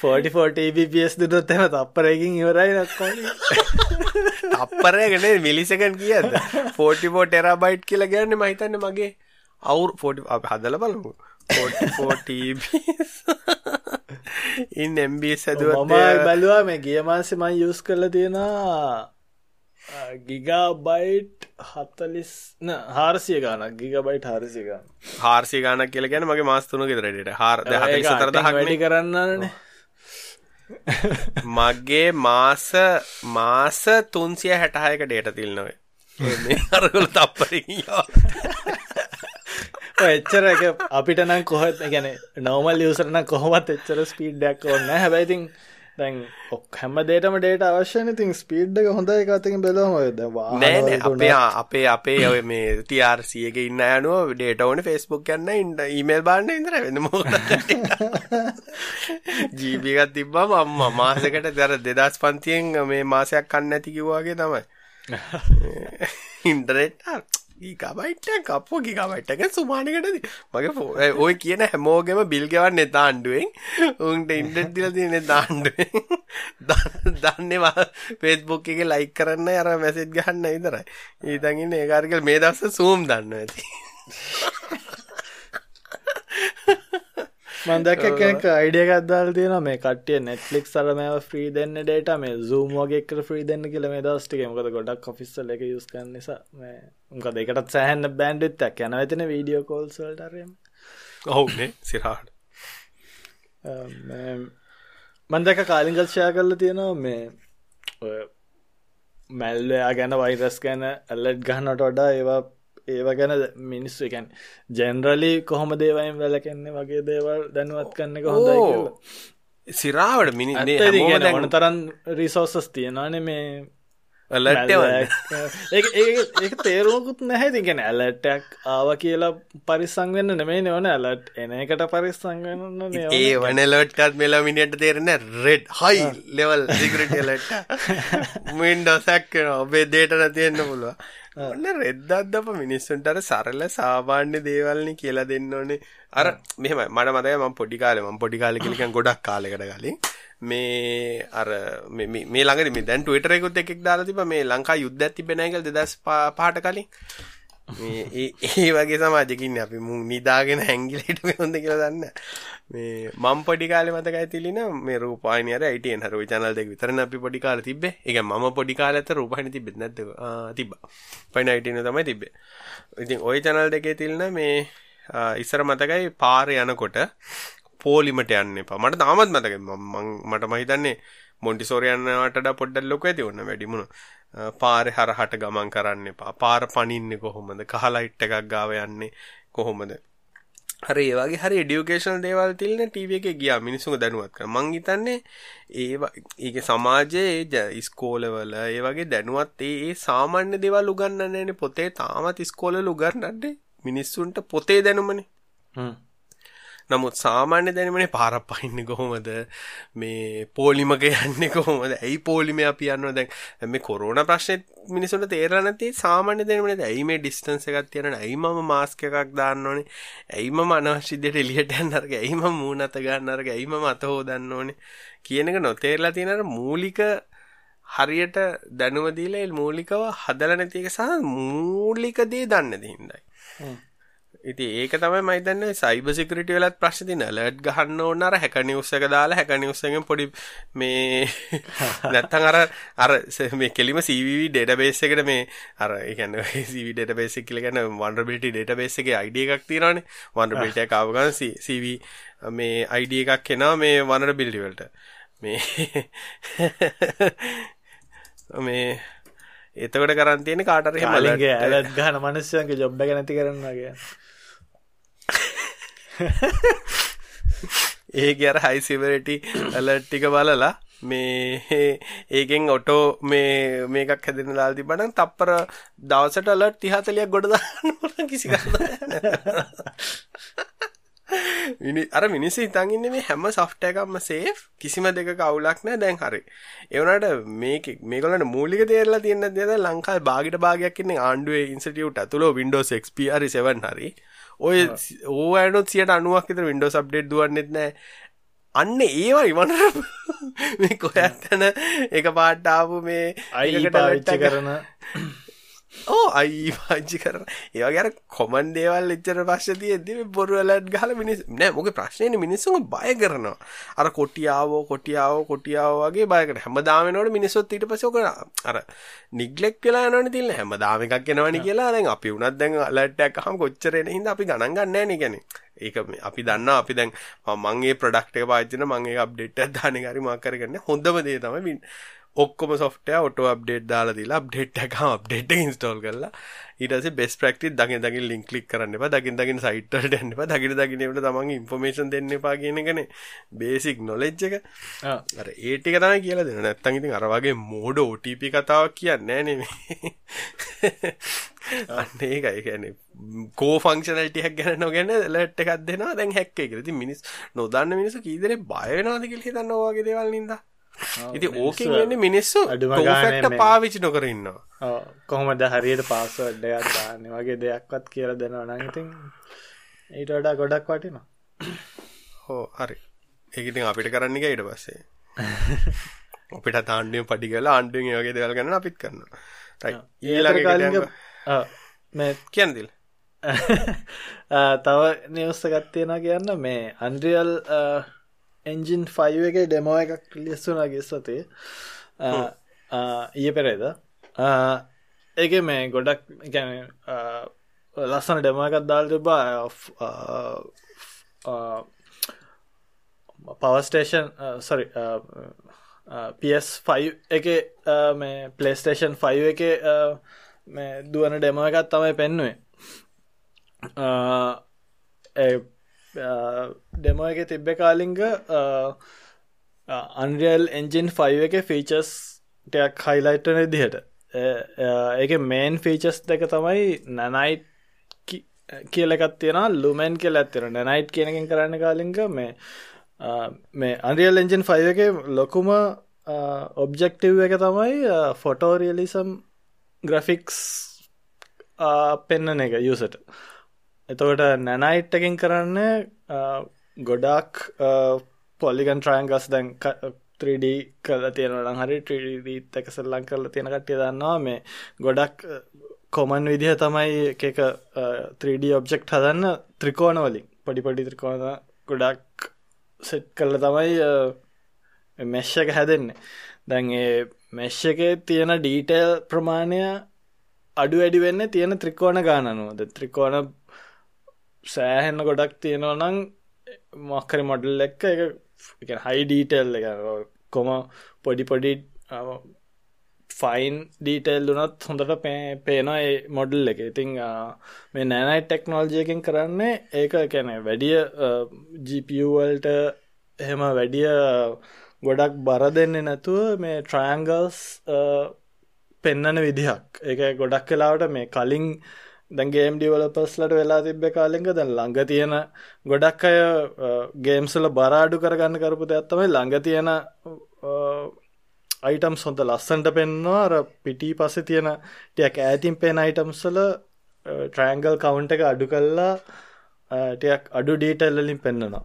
44ටබස් දුටොත් එම තප්පරයකින් ඉවරයි නක්කො අපරයගෙන මිලිසකන් කියද 44 ටෙරබයිට් කියලා ගැන්න මහිතන්න මගේ අවුර් ෆෝටි හදල බලමු. 44 ඉන් එම්බී සැදුව මම බැලවා මේ ගිය මාසෙ මං යස් කරල තියෙනවා ගිගා බයිට් හත්තලිස් හාරසිය ගානක්. ගිග බයිට් හාරසිය ගන්න හාර්සි ගානක් කියල ගැන මගේ මාස්තුන ගෙදරට හාර වැඩි කරන්නනේ. මගේ මාස මාස තුන්සිය හැටහයක ඩේට තිල්නොවේ අරගොල තප්පරවා එච්චර එක අපිට නම් කොහත් ගැන නෝමල් යසරන කොහොමත් එච්චර ස්පීඩ්ඩක් ඕන්න හැබැයිතින් දැන් ඔක් හැම දේටම ඩේට අවශ්‍යන තින් ස්පීඩ්ඩ හොඳ එකතින් බෙලම නෑ අපේ අපේ අපේ ඔය මේ තියාර්සියක ඉන්න යනුව ඩේට ඕන ෆෙස්බුක් යන්න ඉන්න ඊමේල් බාන්න ඉදර වෙන මෝ ජීපිකත් තිබ්බම අම්ම මාසකට දර දෙදස් පන්තියෙන් මේ මාසයක් කන්න ඇතිකිවාගේ තමයි. ඉන්ටරෙට් ගීකබයිට්ට කප්පෝ ගිකබයිට්ටක සුමානකටද මගේ ඔය කියන හැමෝගෙම බිල් ගෙවන්න තාන්ඩුවෙන් උන්ට ඉන්ඩට් දිල තියනෙ දාන්ඩුවෙන් දන්නවා පේස්බුක් එක ලයික් කරන්න අර මැසෙත් ගහන්න ඉතරයි ඊතඟන්න ඒකාරකල් මේ දස්ස සූම් දන්න ඇති. මන්දක කෙනෙක් අයිඩියකත් දාල තියෙන මේ කටිය නෙට්ලික් සරමෑව ්‍රී දෙන්න ඩේට මේ සූම් වගේක ්‍රී දෙන්න කියල මේ දස්ටික මොකද ගොඩක් කොෆිස්සල එක යුස් කන්න නිසා මේ උකද එකටත් සෑහන්න බෑන්ඩිත්තක් යන ඇතින වීඩියෝ කෝල්සල්ටරම ඔහුනේ සිරාට මන්දක කාලිගල්ෂයා කරල තියෙනවා මේ මැල්ලයා ගැන වෛරස් ගැන ඇල්ලට් ගහනට වඩා ඒවා ඒව ගැන මිනිස්සු එකැන් ජෙනරලි කොහොම දේවයින් වැලකෙන්නේ වගේ දේවල් දැනුවත් කන්න හොඳයි සිරාවට මිනි ඕන තරන් රිසෝසස් තියෙනවාන මේ ඒ තේරුවකුත් නැහැ. තිගෙන ඇලටක් ආව කියලා පරිසං වෙන්න නෙමේ නවන ඇලට් එන එකට පරිස්සං වෙන්න ඒ වනලොට්කත් මෙලාමිනිට තේරෙන රෙඩ් හයි ලෙවල් සිගරටලට මින්ඩසැක්කෙන ඔබේ දේට නැතියෙන්න්න පුළුව ඔන්න රෙද්දත් අප මිනිස්සුන්ටර සරල සාමාන්‍ය දේවල්නි කියලා දෙන්න ඕනේ. අර මෙහම මට මතය ම පොඩිකාල ම පොඩිකාල කලිකන් ගොඩක් කාලෙකට කලින් මේ අර මේ මේ ළඟදී මේ දැන් Twitter එකෙත් එකෙක් දාලා තිබ්බා මේ ලංකා යුද්ධයක් තිබ්බේ නැහැ කියලා 2005ට කලින්. මේ ඒ වගේ සමාජයක ඉන්නේ අපි මු නිදාගෙන හැංගිලා හිටුවේ හොඳ කියලා දන්නේ මේ මම පොඩි කාලේ මතකයි තිලින මේ රූපාහිනිය අර ITN හරෝ channel දෙක විතරනේ අපි පොඩි කාලේ තිබ්බේ. ඒ කියන්නේ මම පොඩි කාලේ අත රූපාහිනිය තිබ්බෙත් නැද්ද? ආ තිබ්බා. පයින් ITN තමයි තිබ්බේ. ඉතින් ওই channel දෙකේ තිලින මේ ඉස්සර මතකයි පාරේ යනකොට පෝලිමට යන්න එපා. මට තාමත් මතක මට මහිතන්නේ මොන්ටිසෝර යන්නවටට පොඩ්ඩල් ලොක ඇති ඔන්න වැඩිමුණ පාරෙ හරහට ගමන් කරන්න එපා. පාර පනින්න කොහොමද? කහලයිට් එකක් ගාව යන්නේ කොහොමද? හරි ඒවගේ හරි ඩියුකේෂන් දේවල් තිල්න ටීව එක ගියා. මිනිසුන් දැනුවත් කර. මං හිතන්නේ ඒ ඒක සමාජයේ ඉස්කෝලවල ඒ වගේ දැනුවත් ඒ සාමාන්‍ය දේවල් උගන්නන්නේ පොතේ. තාමත් ඉස්කෝලවල උගන්නන්නේ මිනිස්සුන්ට පොතේ දැනුමනේ. නමුත් සාමාන්‍ය දැනුමනේ පාරක් පහින්නේ කොහොමද? මේ පොලිමක යන්නේ කොහොමද? ඇයි පොලිමේ අපි යනවා දැන් මේ කොරෝනා ප්‍රශ්නේ මිනිසුන්ට තේරලා නැති සාමාන්‍ය දැනුමනේ ඇයි මේ ඩිස්ටන්ස් එකක් තියනවනේ ඇයි මම මාස්ක් එකක් දාන්න ඕනේ ඇයි මම අනවශ්‍ය දෙයට එළියට යන්න අරග ඇයි මම මූණ අත ගන්න අරග ඇයි මම අත හොදන්න ඕනේ කියන එක නොතේරලා තියෙන අර මූලික හරියට දැනුම දීලා මූලිකව හදලා නැති එක සහ මූලික දේ දන්නේ නැති හින්දායි. ඉතින් ඒක තමයි මම හිතන්නේ සයිබර් සිකියුරිටි වලත් ප්‍රශ්න තියෙන ඇලර්ට් ගහන්න ඕන අර හැකර් නිවුස් එක දාලා හැකර් නිවුස් එකෙන් පොඩි මේ නැත්තම් අර අර මේ කෙලිම CVV ඩේටාබේස් එකට මේ අර ඒ කියන්නේ CVV ඩේටාබේස් එක කියලා කියන්නේ vulnerability database එකේ ID එකක් එක ආව ගමන් CV මේ ID එකක් එනවා මේ vulnerability වලට. මේ මේ එතකොට කරන් තියෙන්නේ කාට හරි මලගේ ඇලර්ට් ගහන මිනිස්සුන්ගේ ජොබ් එක නැති කරනවා කියන්නේ ඒක අර හයි සිවරිටි ඇලර්ට් ටික බලලා මේ ඒකෙන් ඔටෝ මේ මේකක් හැදෙන දාලා තිබ්බනම් තප්පර දවසට අලර්ට් 30 40ක් ගොඩ දාන්න කිසි මිනි අර මිනිස්සු හිතන් ඉන්නේ මේ හැම software එකක්ම safe කිසිම දෙකක අවුලක් නැහැ දැන් හරි. ඒ වුණාට මේක මේගොල්ලන්ට මූලික තේරලා තියෙන දේ දැන් ලංකාවේ භාගිට භාගයක් ඉන්නේ ආණ්ඩුවේ ඉන්ස්ටිටියුට් ඇතුළේ Windows XP හරි 7 හරි. ඔය ඕඇනොත් සියට අනුවක් විතර වින්ඩෝස් අප්ඩේට් දුවන්නෙත් නෑ. අන්න ඒවා ඉවන මේ කොයත්තන එක පාට්ටාපු මේ අයි පාවිච්ච කරන ඕ අයි පාච්චි කරන ඒවගේර කොමන් දේවල් එච්චර පශ්ෂ තියෙද්දි බොරු ඇලට් ගහල මිනිස් නෑ මොක ප්‍රශ්නයන මිනිස්සුන් බය කරනවා. අර කොටියාවෝ කොටියාව කොටියාව වගේ බයකට. හැම දාමනවට මිනිස්සොත් ඊට පසෝක අර නිගලෙක් කියලා නන තිල්න්න හැම දාම එකක් කෙනවනි කියලා දැන් අපි උනත් දැන් අලට්ටක් හම කොච්චරෙන හිද අපි ගණන් ගන්න නෑන ඒක අපි දන්න අපි දැන් මගේ ප්‍රඩක්ට පාචන මගේ අප්ඩේට දානගරි මාකරගන්න හොඳම දේ තම ඔක්කොම සොෆ්ටය ඔට අප්ඩේට් දාලා දීලා අප්ඩේට් එක අප්ඩේට් ඉන්ස්ටෝල් කරලා ඊට පස්සේ බෙස් ප්‍රැක්ටිස් දකින් දකින් ලින්ක් ක්ලික් කරන්න එපා දකින් දකින් සයිට් වලට යන්න එපා දකින් දකින් ඒකට තමන්ගේ ඉන්ෆර්මේෂන් දෙන්න එපා කියන එකනේ බේසික් නොලෙජ් එක. අර ඒ ටික තමයි කියලා දෙන්න නැත්තම් ඉතින් අර වගේ මෝඩ OTP කතාවක් කියන්නේ නැහැ නේ අන්න ඒකයි. කියන්නේ කෝ ෆංක්ෂනලිටි එකක් ගැන නොගෙන ඇලර්ට් එකක් දෙනවා දැන් හැක් එක. ඉතින් මිනිස් නොදන්න මිනිස්සු කී දෙනෙක් බය වෙනවද කියලා හිතන්න ඔය වගේ දේවල් නින්දා. ඉති ඕකින් වෙන්නේ මිනිස්සු ටෝෆෙක්ට පාවිචි නොකර ඉන්නවා. කොහොමද හරියට පාස්වඩ්ඩයක් දාන්න වගේ දෙයක්වත් කියල දෙනවා නගතින් ඊට වඩා ගොඩක් වටිනවා. හෝ හරි. ඒකඉතින් අපිට කරන්න එක ඊට පස්සේ. අපිට තාන්ඩුවෙන් පටි කලා ආණ්ඩුවෙන් වගේ දෙවල් ගන්න අපිත් කරන්න මේ කියන්දිල් තව නිවස්සගත් තියෙන කියන්න. මේ අන්ඩියල් එන්ජින් ෆයි එක ඩෙමෝ එකක් ලිස්සුනාගේ සතේ ඊය පෙරේද. ඒක මේ ගොඩක් ගැන ලස්සන ඩෙම එකක් දාල් තිබා පවස්ටේෂන් සරි PS5 එක මේ පලේස්ටේෂන් 5 එක මේ දුවන ඩෙම එකත් තමයි පෙන්නුවේ ඩෙමෝ එක තිබ්බ කාලිංග අන්රියල් එන්ජින් ෆයි එක ෆීචස් ටයක් හයිලයිට්න දිහට ඒක මේන් ෆීචස් දෙක තමයි නැනයිට් කියලකත් තියෙන ලුමෙන් කියල ඇත්තෙන නැනයිට් කියනකින් කරන්න කාලින්ක මේ මේ අන්රියල් එන්ජන් ෆයි එක ලොකුම ඔබ්ජෙක්ටව් එක තමයි ෆොටෝරියලිසම් ග්‍රෆික්ස් පෙන්නන එක යුසට එතකොට නැනයිට් එකින් කරන්න ගොඩක් පොලිගන් ට්‍රයන්ගස් දැන් 3D කල තියෙනවන හරි 3D එක සල්ලං කරල තියෙන කට්ටිය දන්නවා. මේ ගොඩක් කොමන් විදිහ තමයි එක 3D ඔබ්ජෙක්් හදන්න ත්‍රිකෝණ වලින්. පඩි පඩි ත්‍රිකෝණ ගොඩක් සෙට් කරල තමයි මෙශ්ෂ එක හැදෙන්නේ. දැන් ඒ මෙශ්ෂ එකේ තියෙන ඩීටේල් ප්‍රමාණය අඩු වැඩි වෙන්න තියෙන ත්‍රිකෝණ ගානනුවද ත්‍රිකෝණ සෑහෙන්න ගොඩක් තියෙනවා නං මොක්කරි මොඩල් එක්ක එක හයි ඩීටෙල් එක. කොම පොඩි පොඩි ෆයින් ඩීටෙල් දුනත් හොඳට පේනවා ඒ මොඩල් එක. ඉතිං මේ නෑනයි ටෙක්නෝල්ජයකින් කරන්නේ ඒක කැන වැඩිය ජිපවල්ට එහෙම වැඩිය ගොඩක් බර දෙන්නේ නැතුව මේ ට්‍රයන්ගල්ස් පෙන්නන විදිහක්. ඒක ගොඩක් කලාවට මේ කලින් දැගේම් ඩිවලපස්ලට වෙලා තිබ්බ කාලෙක දැන් ළඟ තියෙන ගොඩක් අය ගේම්සල බරාඩු කරගන්න කරපු ඇත්තමයි ළඟ තියෙන අයිටම් සොඳ ලස්සන්ට පෙන්වා අර පිටි පස තියෙන ටියක් ඇතින් පෙන් අයිටම්සල ට්‍රෑන්ගල් කවුන්ට එක අඩු කල්ලා ටයක් අඩු ඩීටල්ලින් පෙන්න්නනවා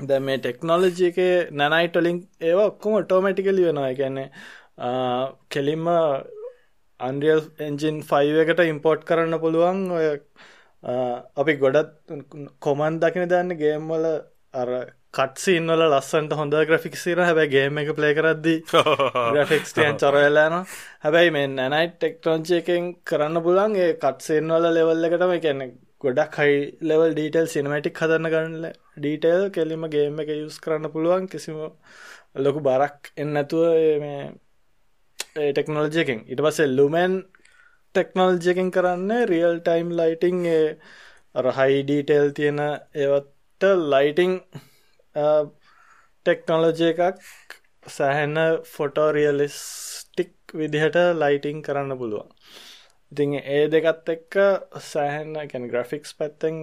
දැ මේ ටෙක්නෝලජි එක නැනයිටලින් ඒවා ඔක්කොම ටෝමටිකලි වෙනවා. ගැන්නේ කෙලින්ම අන්ඩියල් එන්ජින් ෆයිව එකට ඉම්පෝට් කරන්න පුළුවන් ඔය අපි ගොඩත් කොමන් දකින දන්න ගේම්වල අර කට්සින් වල ලස්සන්ට හොඳ ග්‍රෆික් සිර හැබැයි ගේම එක ප්ලේ කරද්දි ග්‍රෆික්ස්ටියන් චොරවෙලාන හැබැයි මේ නැනයිට් ටෙක්ටෝන්චි එකෙන් කරන්න පුලන් ඒ කට්සෙන් වල ලෙවල් එකටම. කියන්න ගොඩක් හයි ලෙවල් ඩීටල් සිනමටික් හදන්න ගන්නල ඩීටේල් කෙලිම ගේම එක යුස් කරන්න පුළුවන්. කිසිම ලොකු බරක් එන්නැතුව මේ ටෙක්නෝලජයකින් ඉට පස්සේ ලුමෙන් ටෙක්නෝල්ජයකින් කරන්න රියල් ටයිම් ලයිටිං රහයි ඩීටේල් තියෙන ඒවට ලයිටිං ටෙක්නෝලජය එකක් සැහැන්න ෆොටෝරියලිස්ටික් විදිහට ලයිටිං කරන්න පුළුවන්. ඉතින් ඒ දෙකත් එක්ක සෑහෙන්න කැන ග්‍රෆික්ස් පැත්තෙන්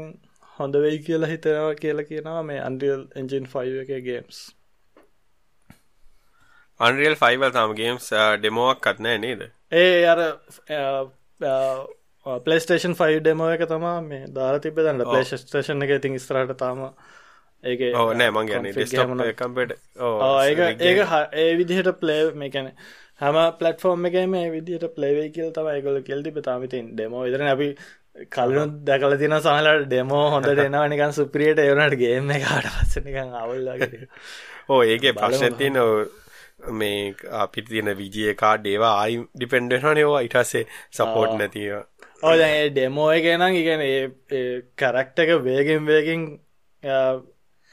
හොඳ වෙයි කියලා හිතනවා කියලා කියනවා මේ අන්ඩියල් එන්ජින් ෆයි එක ගේම්ස් අන්රියල් ෆයිවල් තාම ගේම්ස් ඩෙමෝවක් කත්නෑ නේද? ඒ අර පලේස්ටේෂන් ෆයි ඩෙමෝ එක තමා මේ දාර තිබ දන්න පලේස්ටේෂන් එක ඉතින් ස්ත්‍රට තාම ඒක ඕ නෑ මං ගන්න කම්පට ඒක ඒක ඒ විදිහට පලේ මේකැන හම පලටෆෝර්ම් එක මේ විදිහට පලේවේ කියල් තම එකගොල කෙල්ති පතාමිතින් ඩෙමෝ ඉදරන අපි කලුත් දැකල තින සහල ඩෙමෝ හොඳට එනවා නිකන් සුප්‍රියට එවනට ගේම කාට පස්සනිකන් අවුල්ලාගේ ඕ ඒක පක්ෂතින මේ අපිට තියෙන විජය කාඩ් ඒවා ආයි ඩිපෙන්ඩෙනවා නවා ඉටස්සේ සපෝට් නැතිව ඕ ඩෙමෝ එක නම් ඉගැන කරක්ට එක වේගෙන් වේගෙන්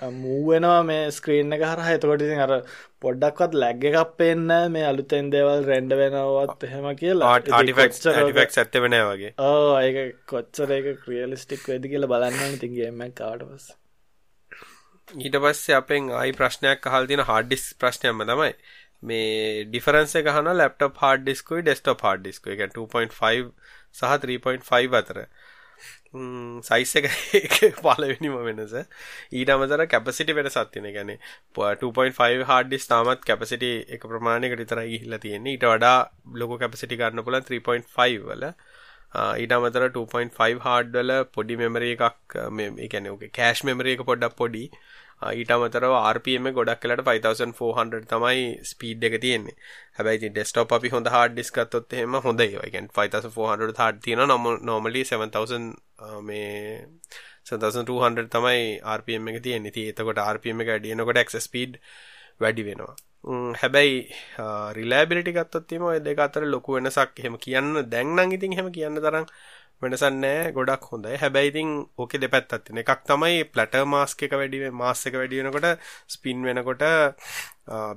මූවෙනවා මේ ස්ක්‍රීන් එක හර එතකොට අර පොඩ්ඩක්වත් ලැග්ග එකක් පෙන්න මේ අලුතෙන් දේවල් රෙන්ඩ වෙනවත් එහෙම කියලා. ආටිෆෙක්් ඇත්ත වෙන වගේ. ඕ ඒක කොච්චර එක ක්‍රියලිස්ටික් වෙදි කියලා බලන්න තිගේම කාට පස් ඊට පස්සේ අපෙන් ආයි ප්‍රශ්නයක් අහලා තියෙන hard disk ප්‍රශ්නයක්ම තමයි. මේ ඩිෆරන්ස් එක අහනවා laptop hard disk කුයි desktop hard disk කුයි. ඒ කියන්නේ 2.5 සහ 3.5 අතර. සයිස් එක පලවෙනිම වෙනස ඊට අමතර කැපසිටි වෙනසක් තියෙන කියන්නේ 2.5 hard disk තාමත් කැපසිටි එක ප්‍රමාණයකට විතරයි ගිහිල්ලා තියෙන්නේ ඊට වඩා ලොකු කැපසිටි ගන්න පුළුවන් 3.5 වල ඊට අමතර 2.5 hard වල පොඩි මෙමරි එකක් මේ ඒ කියන්නේ ඔගේ කෑෂ් මෙමරි එක පොඩ්ඩක් පොඩි. ඊට අමතරව RPM ගොඩක් කලට 5400 තමයි ස්පීඩ් එක තියෙන්නේ. හැබැයි ඉතින් ඩෙස්ක්ටොප් අපි හොඳ hard disk ගත්තොත් එහෙම හොඳ ඒවා. ඒ කියන්නේ 5400 hard තියෙනවා normally 7000 මේ 7200 තමයි RPM එක තියෙන්නේ. ඉතින් එතකොට RPM එක වැඩි වෙනකොට access speed වැඩි වෙනවා. හැබැයි රිලයබිලිටි ගත්තොත් එහෙම ඔය දෙක අතර ලොකු වෙනසක් එහෙම කියන්න දැන් නම් ඉතින් එහෙම කියන්න තරම් වෙනසක් නැහැ ගොඩක් හොඳයි. හැබැයි ඉතින් ඕකේ දෙපැත්තක් තියෙන. එකක් තමයි ප්ලැටර් මාස්ක් එක වැඩි මාස් එක වැඩි වෙනකොට ස්පින් වෙනකොට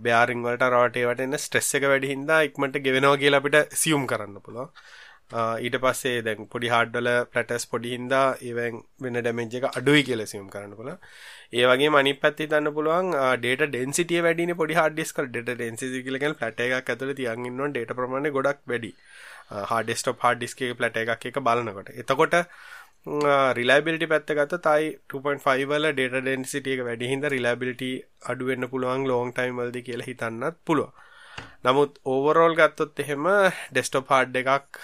බෙයාරින් වලට රවටේ වටෙන ස්ට්‍රෙස් එක වැඩි හින්දා ඉක්මනට ගෙවෙනවා කියලා අපිට සියුම් කරන්න පුළුවන්. ඊට පස්සේ දැන් පොඩි හાર્ඩ්වල ප්ලැටර්ස් පොඩි හින්දා ඒවෙන් වෙන ඩැමේජ් එක අඩුයි කියලා assume කරන්න පුළුවන්. ඒ වගේම අනිත් පැත්තේ හිතන්න පුළුවන් data density වැඩිනේ පොඩි hard disk වල data density කියලා කියන්නේ ප්ලැටර් එකක් ඇතුලේ තියන් ඉන්නවනේ data ප්‍රමාණය ගොඩක් වැඩි. hard desktop hard disk එකේ ප්ලැටර් එකක් එක බලනකොට. එතකොට රිලයිබිලිටි පැත්ත ගත්ත තයි 2.5 වල data density එක වැඩි හින්දා reliability අඩු වෙන්න පුළුවන් long time වලදී කියලා හිතන්නත් පුළුවන්. නමුත් ඕවරෝල් ගත්තොත් එහෙම ඩෙස්ටොප් හාඩ් එකක්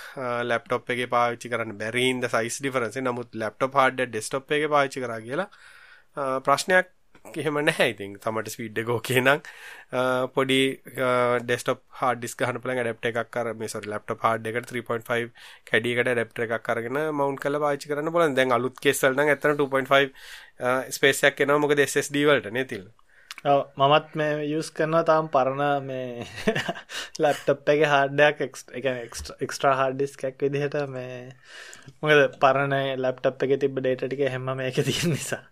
ලැප්ටොප් එකේ පාවිච්චි කරන්න බැරි හින්දා සයිස් ඩිෆරන්ස් එක නමුත් ලැප්ටොප් හාඩ් එක ඩෙස්ටොප් එකේ පාවිච්චි කරා කියලා ප්‍රශ්නයක් එහෙම නැහැ. ඉතින් තමට ස්පීඩ් එක ඕකේ නම් පොඩි ඩෙස්ක්ටොප් හાર્ඩ් ඩිස්ක් ගන්න පුළුවන්. ඇඩැප්ටර් එකක් අර මේ සෝරි ලැප්ටොප් හાર્ඩ් එකට 3.5 කැඩි එකට ඇඩැප්ටර් එකක් අරගෙන මවුන්ට් කරලා පාවිච්චි කරන්න පුළුවන්. දැන් අලුත් කේස් වල නම් ඇත්තට 2.5 ස්පේස් එකක් එනවා. මොකද SSD වලට නේ තියෙන්නේ? මමත් මේ යස් කරනවා. තාම් පරණ මේ ලැප්ටප් එක හාඩයක් එක්ස්ට්‍රා හාඩිස් කැක් විදිහට මේ මොකද පරණ ලැප්ටප් එක තිබ ඩේට ටික හෙම මේක තිය නිසා.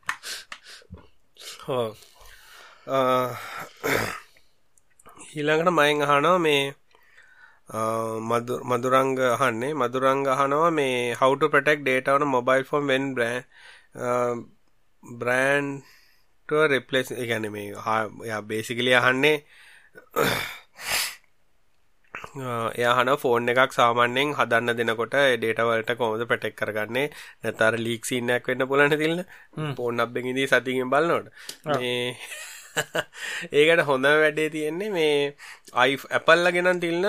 ඊළඟට මයෙන් අහනවා මේ මදුරංග අහන්නේ. මදුරංග අහනවා මේ how to protect data on a mobile phone when brand brand replace ගැන මේ බේසිකලිය අහන්නේ එයාහන ෆෝන් එකක් සාමාන්‍යෙන් හදන්න දෙනකොට ඩේටවලට කොමද පටෙක් කරගන්නේ? නැතර ලීක් සින්නයක් වෙන්න පුලන තිල්න්න පෝන් අබ්බෙහිදී සතිගෙන් බලනොට ඒකට හොඳ වැඩේ තියෙන්නේ මේ අයි ඇපල්ල ගෙනන් තිල්න්න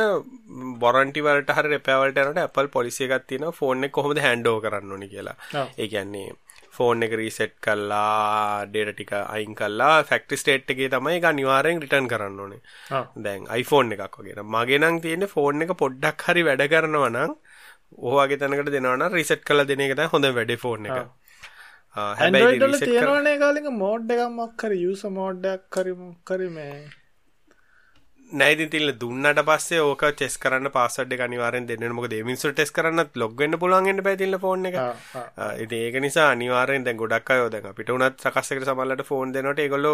බොරන්ටිවලට හර රැපවලට යනට ඇපල් පොලිසියගත් තියෙන ෆෝන් එක කොහොමද හැන්ඩෝ කරන්න ඕනි කියලා. ඒ කියන්නේ ෆෝන් එක රීසෙට් කල්ලා ඩේට ටික අයින් කල්ලා ෆැක්ටි ස්ටේට් එකේ තමයි එක අනිවාර්යෙන් රිටර්න් කරන්න ඕනේ. දැන් iPhone එකක් වගේ මගේ නම් තියෙන්නේ ෆෝන් එක පොඩ්ඩක් හරි වැඩ කරනවා නම් ඕවාගේ තැනකට දෙනවා නම් රීසෙට් කරලා දෙන එක හොඳ වැඩේ ෆෝන් එක. හැබැයි තියෙනවනේ කාලෙක මෝඩ් එකක් මොකක් හරි යූසර් මෝඩ් එකක් මේ නයිති තිල්ල දුන්නට පස්සේ ඕක චෙස් කරන්න පාසඩ් අනිවාරෙන් දෙන්න මොක දෙමින්සු ටෙස් කරන්න ලොග් වෙන්න පුළුවන්ගට පැතිල්ල ෆෝන් එක. ඉති ඒක නිසා අනිවාරෙන් දැ ගොඩක් අයෝද පිට උනත් සකස්සකට සමල්ලට ෆෝන් දෙනට ඒගොල්ලො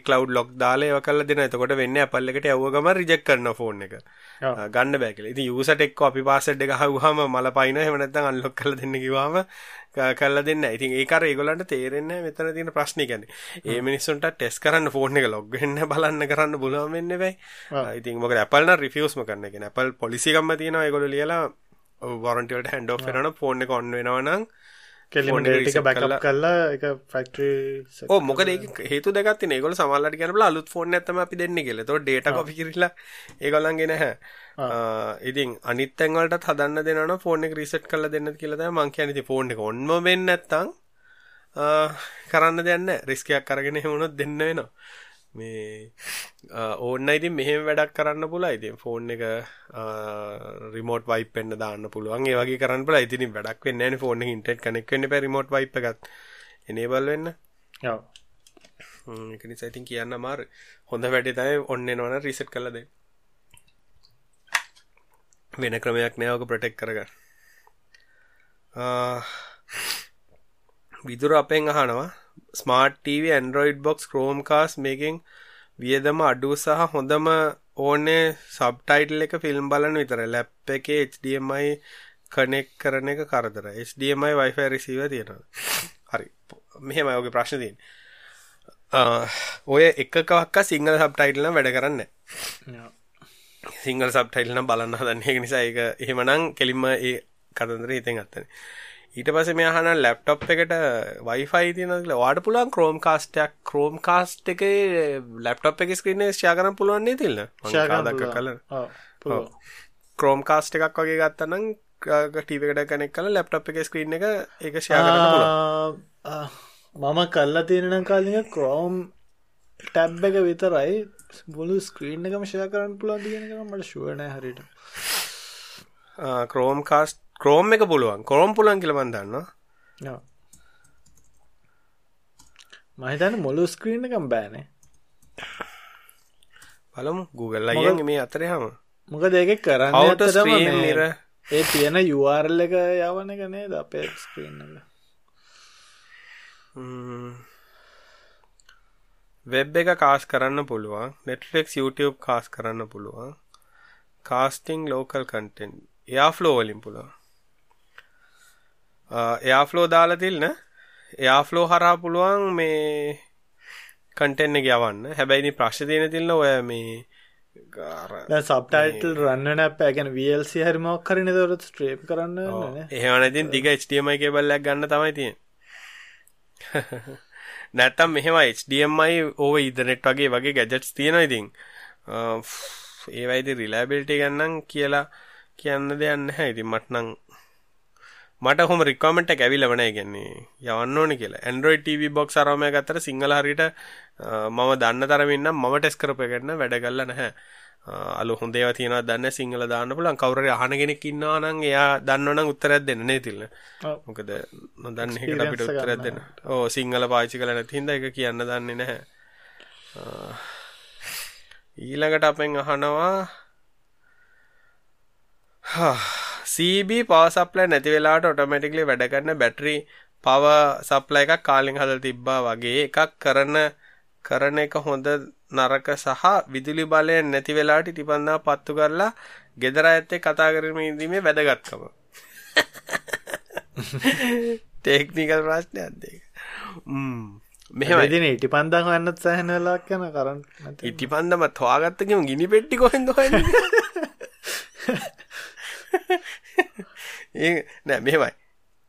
කලව් ලොක් දාලා කල දෙන එතකොට වෙන්න අපල්ලකට ඇවගම රිජෙක් කරන්න ෆෝන් එක. ගන්න බැකල ඉති යුසට එක් අපි පාසඩ් එක හවහම මල පයින හමනත අල්ලොක් කල දෙන්න කිවාම කල්ල දෙන්න. ඉතින් ඒකර ඒගොලන්ට තේරෙන්න මෙතන තියෙන ප්‍රශ්නි. ගැන ඒ මිනිස්සුන්ට ටෙස් කරන්න ෆෝන් එක ලොග්ගන්න බලන්න කරන්න බුලුවන් වෙන්න බයි ඉතින් මොක ඇපල්න රිෆියස්ම කරන්න ඇපල් පොලිසිකම්ම තියෙන ඒගොල ලියලා වරන්ටට හැන්ඩෝ කරන ෆෝන් එක ඔන්න වෙනවනම් කෙලිමටික බැකල කල්ලා එක ෆක්ටරී ඕ මොක හේතු දෙකත් ඒගොල සමල්ලට ගැනල අලුත් ෆෝන් ඇතම අපි දෙන්න කෙල තො ඩේට කොපි කරලා ඒගොලන්ගෙන හැ ඉතින් අනිත් තැන්වලටත් හදන්න දෙනවනම් ෆෝන් එක රීසෙට් කරලා දෙන්න කියලා තමයි මං කියන්නේ. ඉතින් ෆෝන් එක ඔන්ම වෙන්නේ නැත්තම් කරන්න නැහැ. රිස්කයක් අරගෙන එහෙම වුණොත් දෙන්න වෙනවා මේ ඕන්න ඉතින් මෙහෙම වැඩක් කරන්න පුළුවන්. ඉතින් ෆෝන් එක රිමෝට් වයිප් වෙන්න දාන්න පුළුවන්. ඒ වගේ කරන්න පුළුවන්. ඉතින් වැඩක් වෙන්නේ නැහැ නේ ෆෝන් එක ඉන්ටර්නෙට් කනෙක්ට් වෙන්න බෑ රිමෝට් වයිප් එකත්. එනේබල් වෙන්න. ඔව්. ඒක නිසා ඉතින් කියන්න අමාරු හොඳ වැඩේ තමයි ඔන්න එනවනම් රීසෙට් කරලා දෙන්න. වෙන ක්‍රමයක් නෑ ඔක ප්‍රොටෙක්ට් කරගන්න. විදුර අපෙන් අහනවා smart TV Android box Chromecast මේකෙන් වියදම අඩු සහ හොඳම ඕනේ සබ්ටයිටල් එක ෆිල්ම් බලන්න විතරයි. ලැප් එකේ HDMI කනෙක්ට් කරන එක කරදරයි. HDMI Wi-Fi receiver තියෙනවා. හරි. මෙහෙමයි ඔගේ ප්‍රශ්නේ තියෙන්නේ. ඔය එකකවක්ක සිංහල සබ්ටයිටල් නම් වැඩ කරන්නේ නැහැ. සිංහල සබ්ටයිල් නම් බලන්න හදන්නේ ඒක නිසා ඒක එහෙමනම් කෙලින්ම ඒ කතන්දරේ හිතෙන් අත්තනේ ඊට පස්සේ මේ අහන ලැප්ටොප් එකට Wi-Fi තියෙනවා කියලා. ඔයාට පුළුවන් Chromecast එකක්. Chromecast එකේ ලැප්ටොප් එකේ ස්ක්‍රීන් එක ෂෙයා කරන්න පුළුවන් නේද ඉල්ල ෂෙයා කරන්න පුළුවන්. ඔව්. Chromecast එකක් වගේ ගත්තා නම් ටීවී එකට කනෙක්ට් කරලා ලැප්ටොප් එකේ ස්ක්‍රීන් එක ඒක ෂෙයා කරන්න පුළුවන්. මම කල්ලා තියෙන නම් කාලේ Chrome ටැබ් එක විතරයි මුළු ස්ක්‍රීන් එකම ෂෙයා කරන්න පුළුවන් කියන එක මට ෂුවර් නෑ හරියට. ක්‍රෝම් කාස්ට් ක්‍රෝම් එක පුළුවන්. ක්‍රෝම් පුළුවන් කියලා මම දන්නවා. මම හිතන්නේ මුළු ස්ක්‍රීන් එකම බෑනේ. බලමු. Google අයියන්ගේ මේ අතරේ හැම. මොකද ඒක කරන්නේ ඒ තියෙන URL එක යවන එක නේද අපේ ස්ක්‍රීන් එක? වෙබ් එක කාස් කරන්න පුළුවන්. Netflix YouTube කාස් කරන්න පුළුවන්. කාස්ටිං ලෝකල් කන්ටෙන්ට් එයාෆ්ලෝ වලින් පුළුවන් එයාෆ්ලෝ දාලා තිල්න. එයාෆ්ලෝ හරහා පුළුවන් මේ කන්ටෙන්න්න යවන්න. හැබැයිනි ප්‍රශ්න තියෙන තිල්න්න ඔය මේ සබ්ටයිටල් රන්න පැගෙන වල්සි හරිමක් කරන දොරත් ස්ට්‍රේප් කරන්න එහෙවනතින් දිග HDMI කෙබල්ලක් ගන්න තමයි තිය නැත්තම් මෙහෙම HDMI ඕව ඉදනෙට් වගේ වගේ ගැජට්ස් තියෙන ඉතින්. ඒවයිද රිලබිලිටි ගන්නම් කියලා කියන්න දෙයන්න හැ ඉතින් මටනං මට හොම රිකමට ඇවිල වන ගැන්නේ යවන්න ඕන කියලා. ඇන්ඩරෝයි TV බොක් අරමය ගත්තර සිංහල හරිට මම දන්න තරමින්න මම ටෙස් කරපයගන්න වැඩගල්ල නැහැ. අලු හොඳේව තියෙනවා දන්න සිංහල දාන්න පුලන් කවුර අහනගෙනෙක් ඉන්නවා නම් එයා දන්නවනම් උත්තරත් දෙන්න නේ තිල්ල මොකද නොදන්න එකට අපිට උත්තරත් දෙන්න. ඕ සිංහල පාචි කල නැතිහින්ද එක කියන්න දන්නේ නැහැ. ඊළඟට අපෙන් අහනවා CB පවසප්ලයි නැති වෙලාට ඔටෝමැටික්ලි වැඩ කරන බැටරි පව සප්ලයි එකක් කාලින් හදලා තිබ්බා වගේ එකක් කරන කරන එක හොඳ නරක සහ විදුලි බලය නැති වෙලාට ඉටිපන්දා පත්තු කරලා ගෙදර ඇත්තේ කතා කරමීදීමේ වැදගත්කම. තෙක්නිකල් ප්‍රශ්නයක් දෙක. මෙහම දින ඉටි පන්දක් වන්නත් සහනලාක් යන කරන්න. ඉටි පන්දම තවාගත්තකම ගිනි පෙට්ටි කොහෙද ඒ නෑ මෙහෙමයි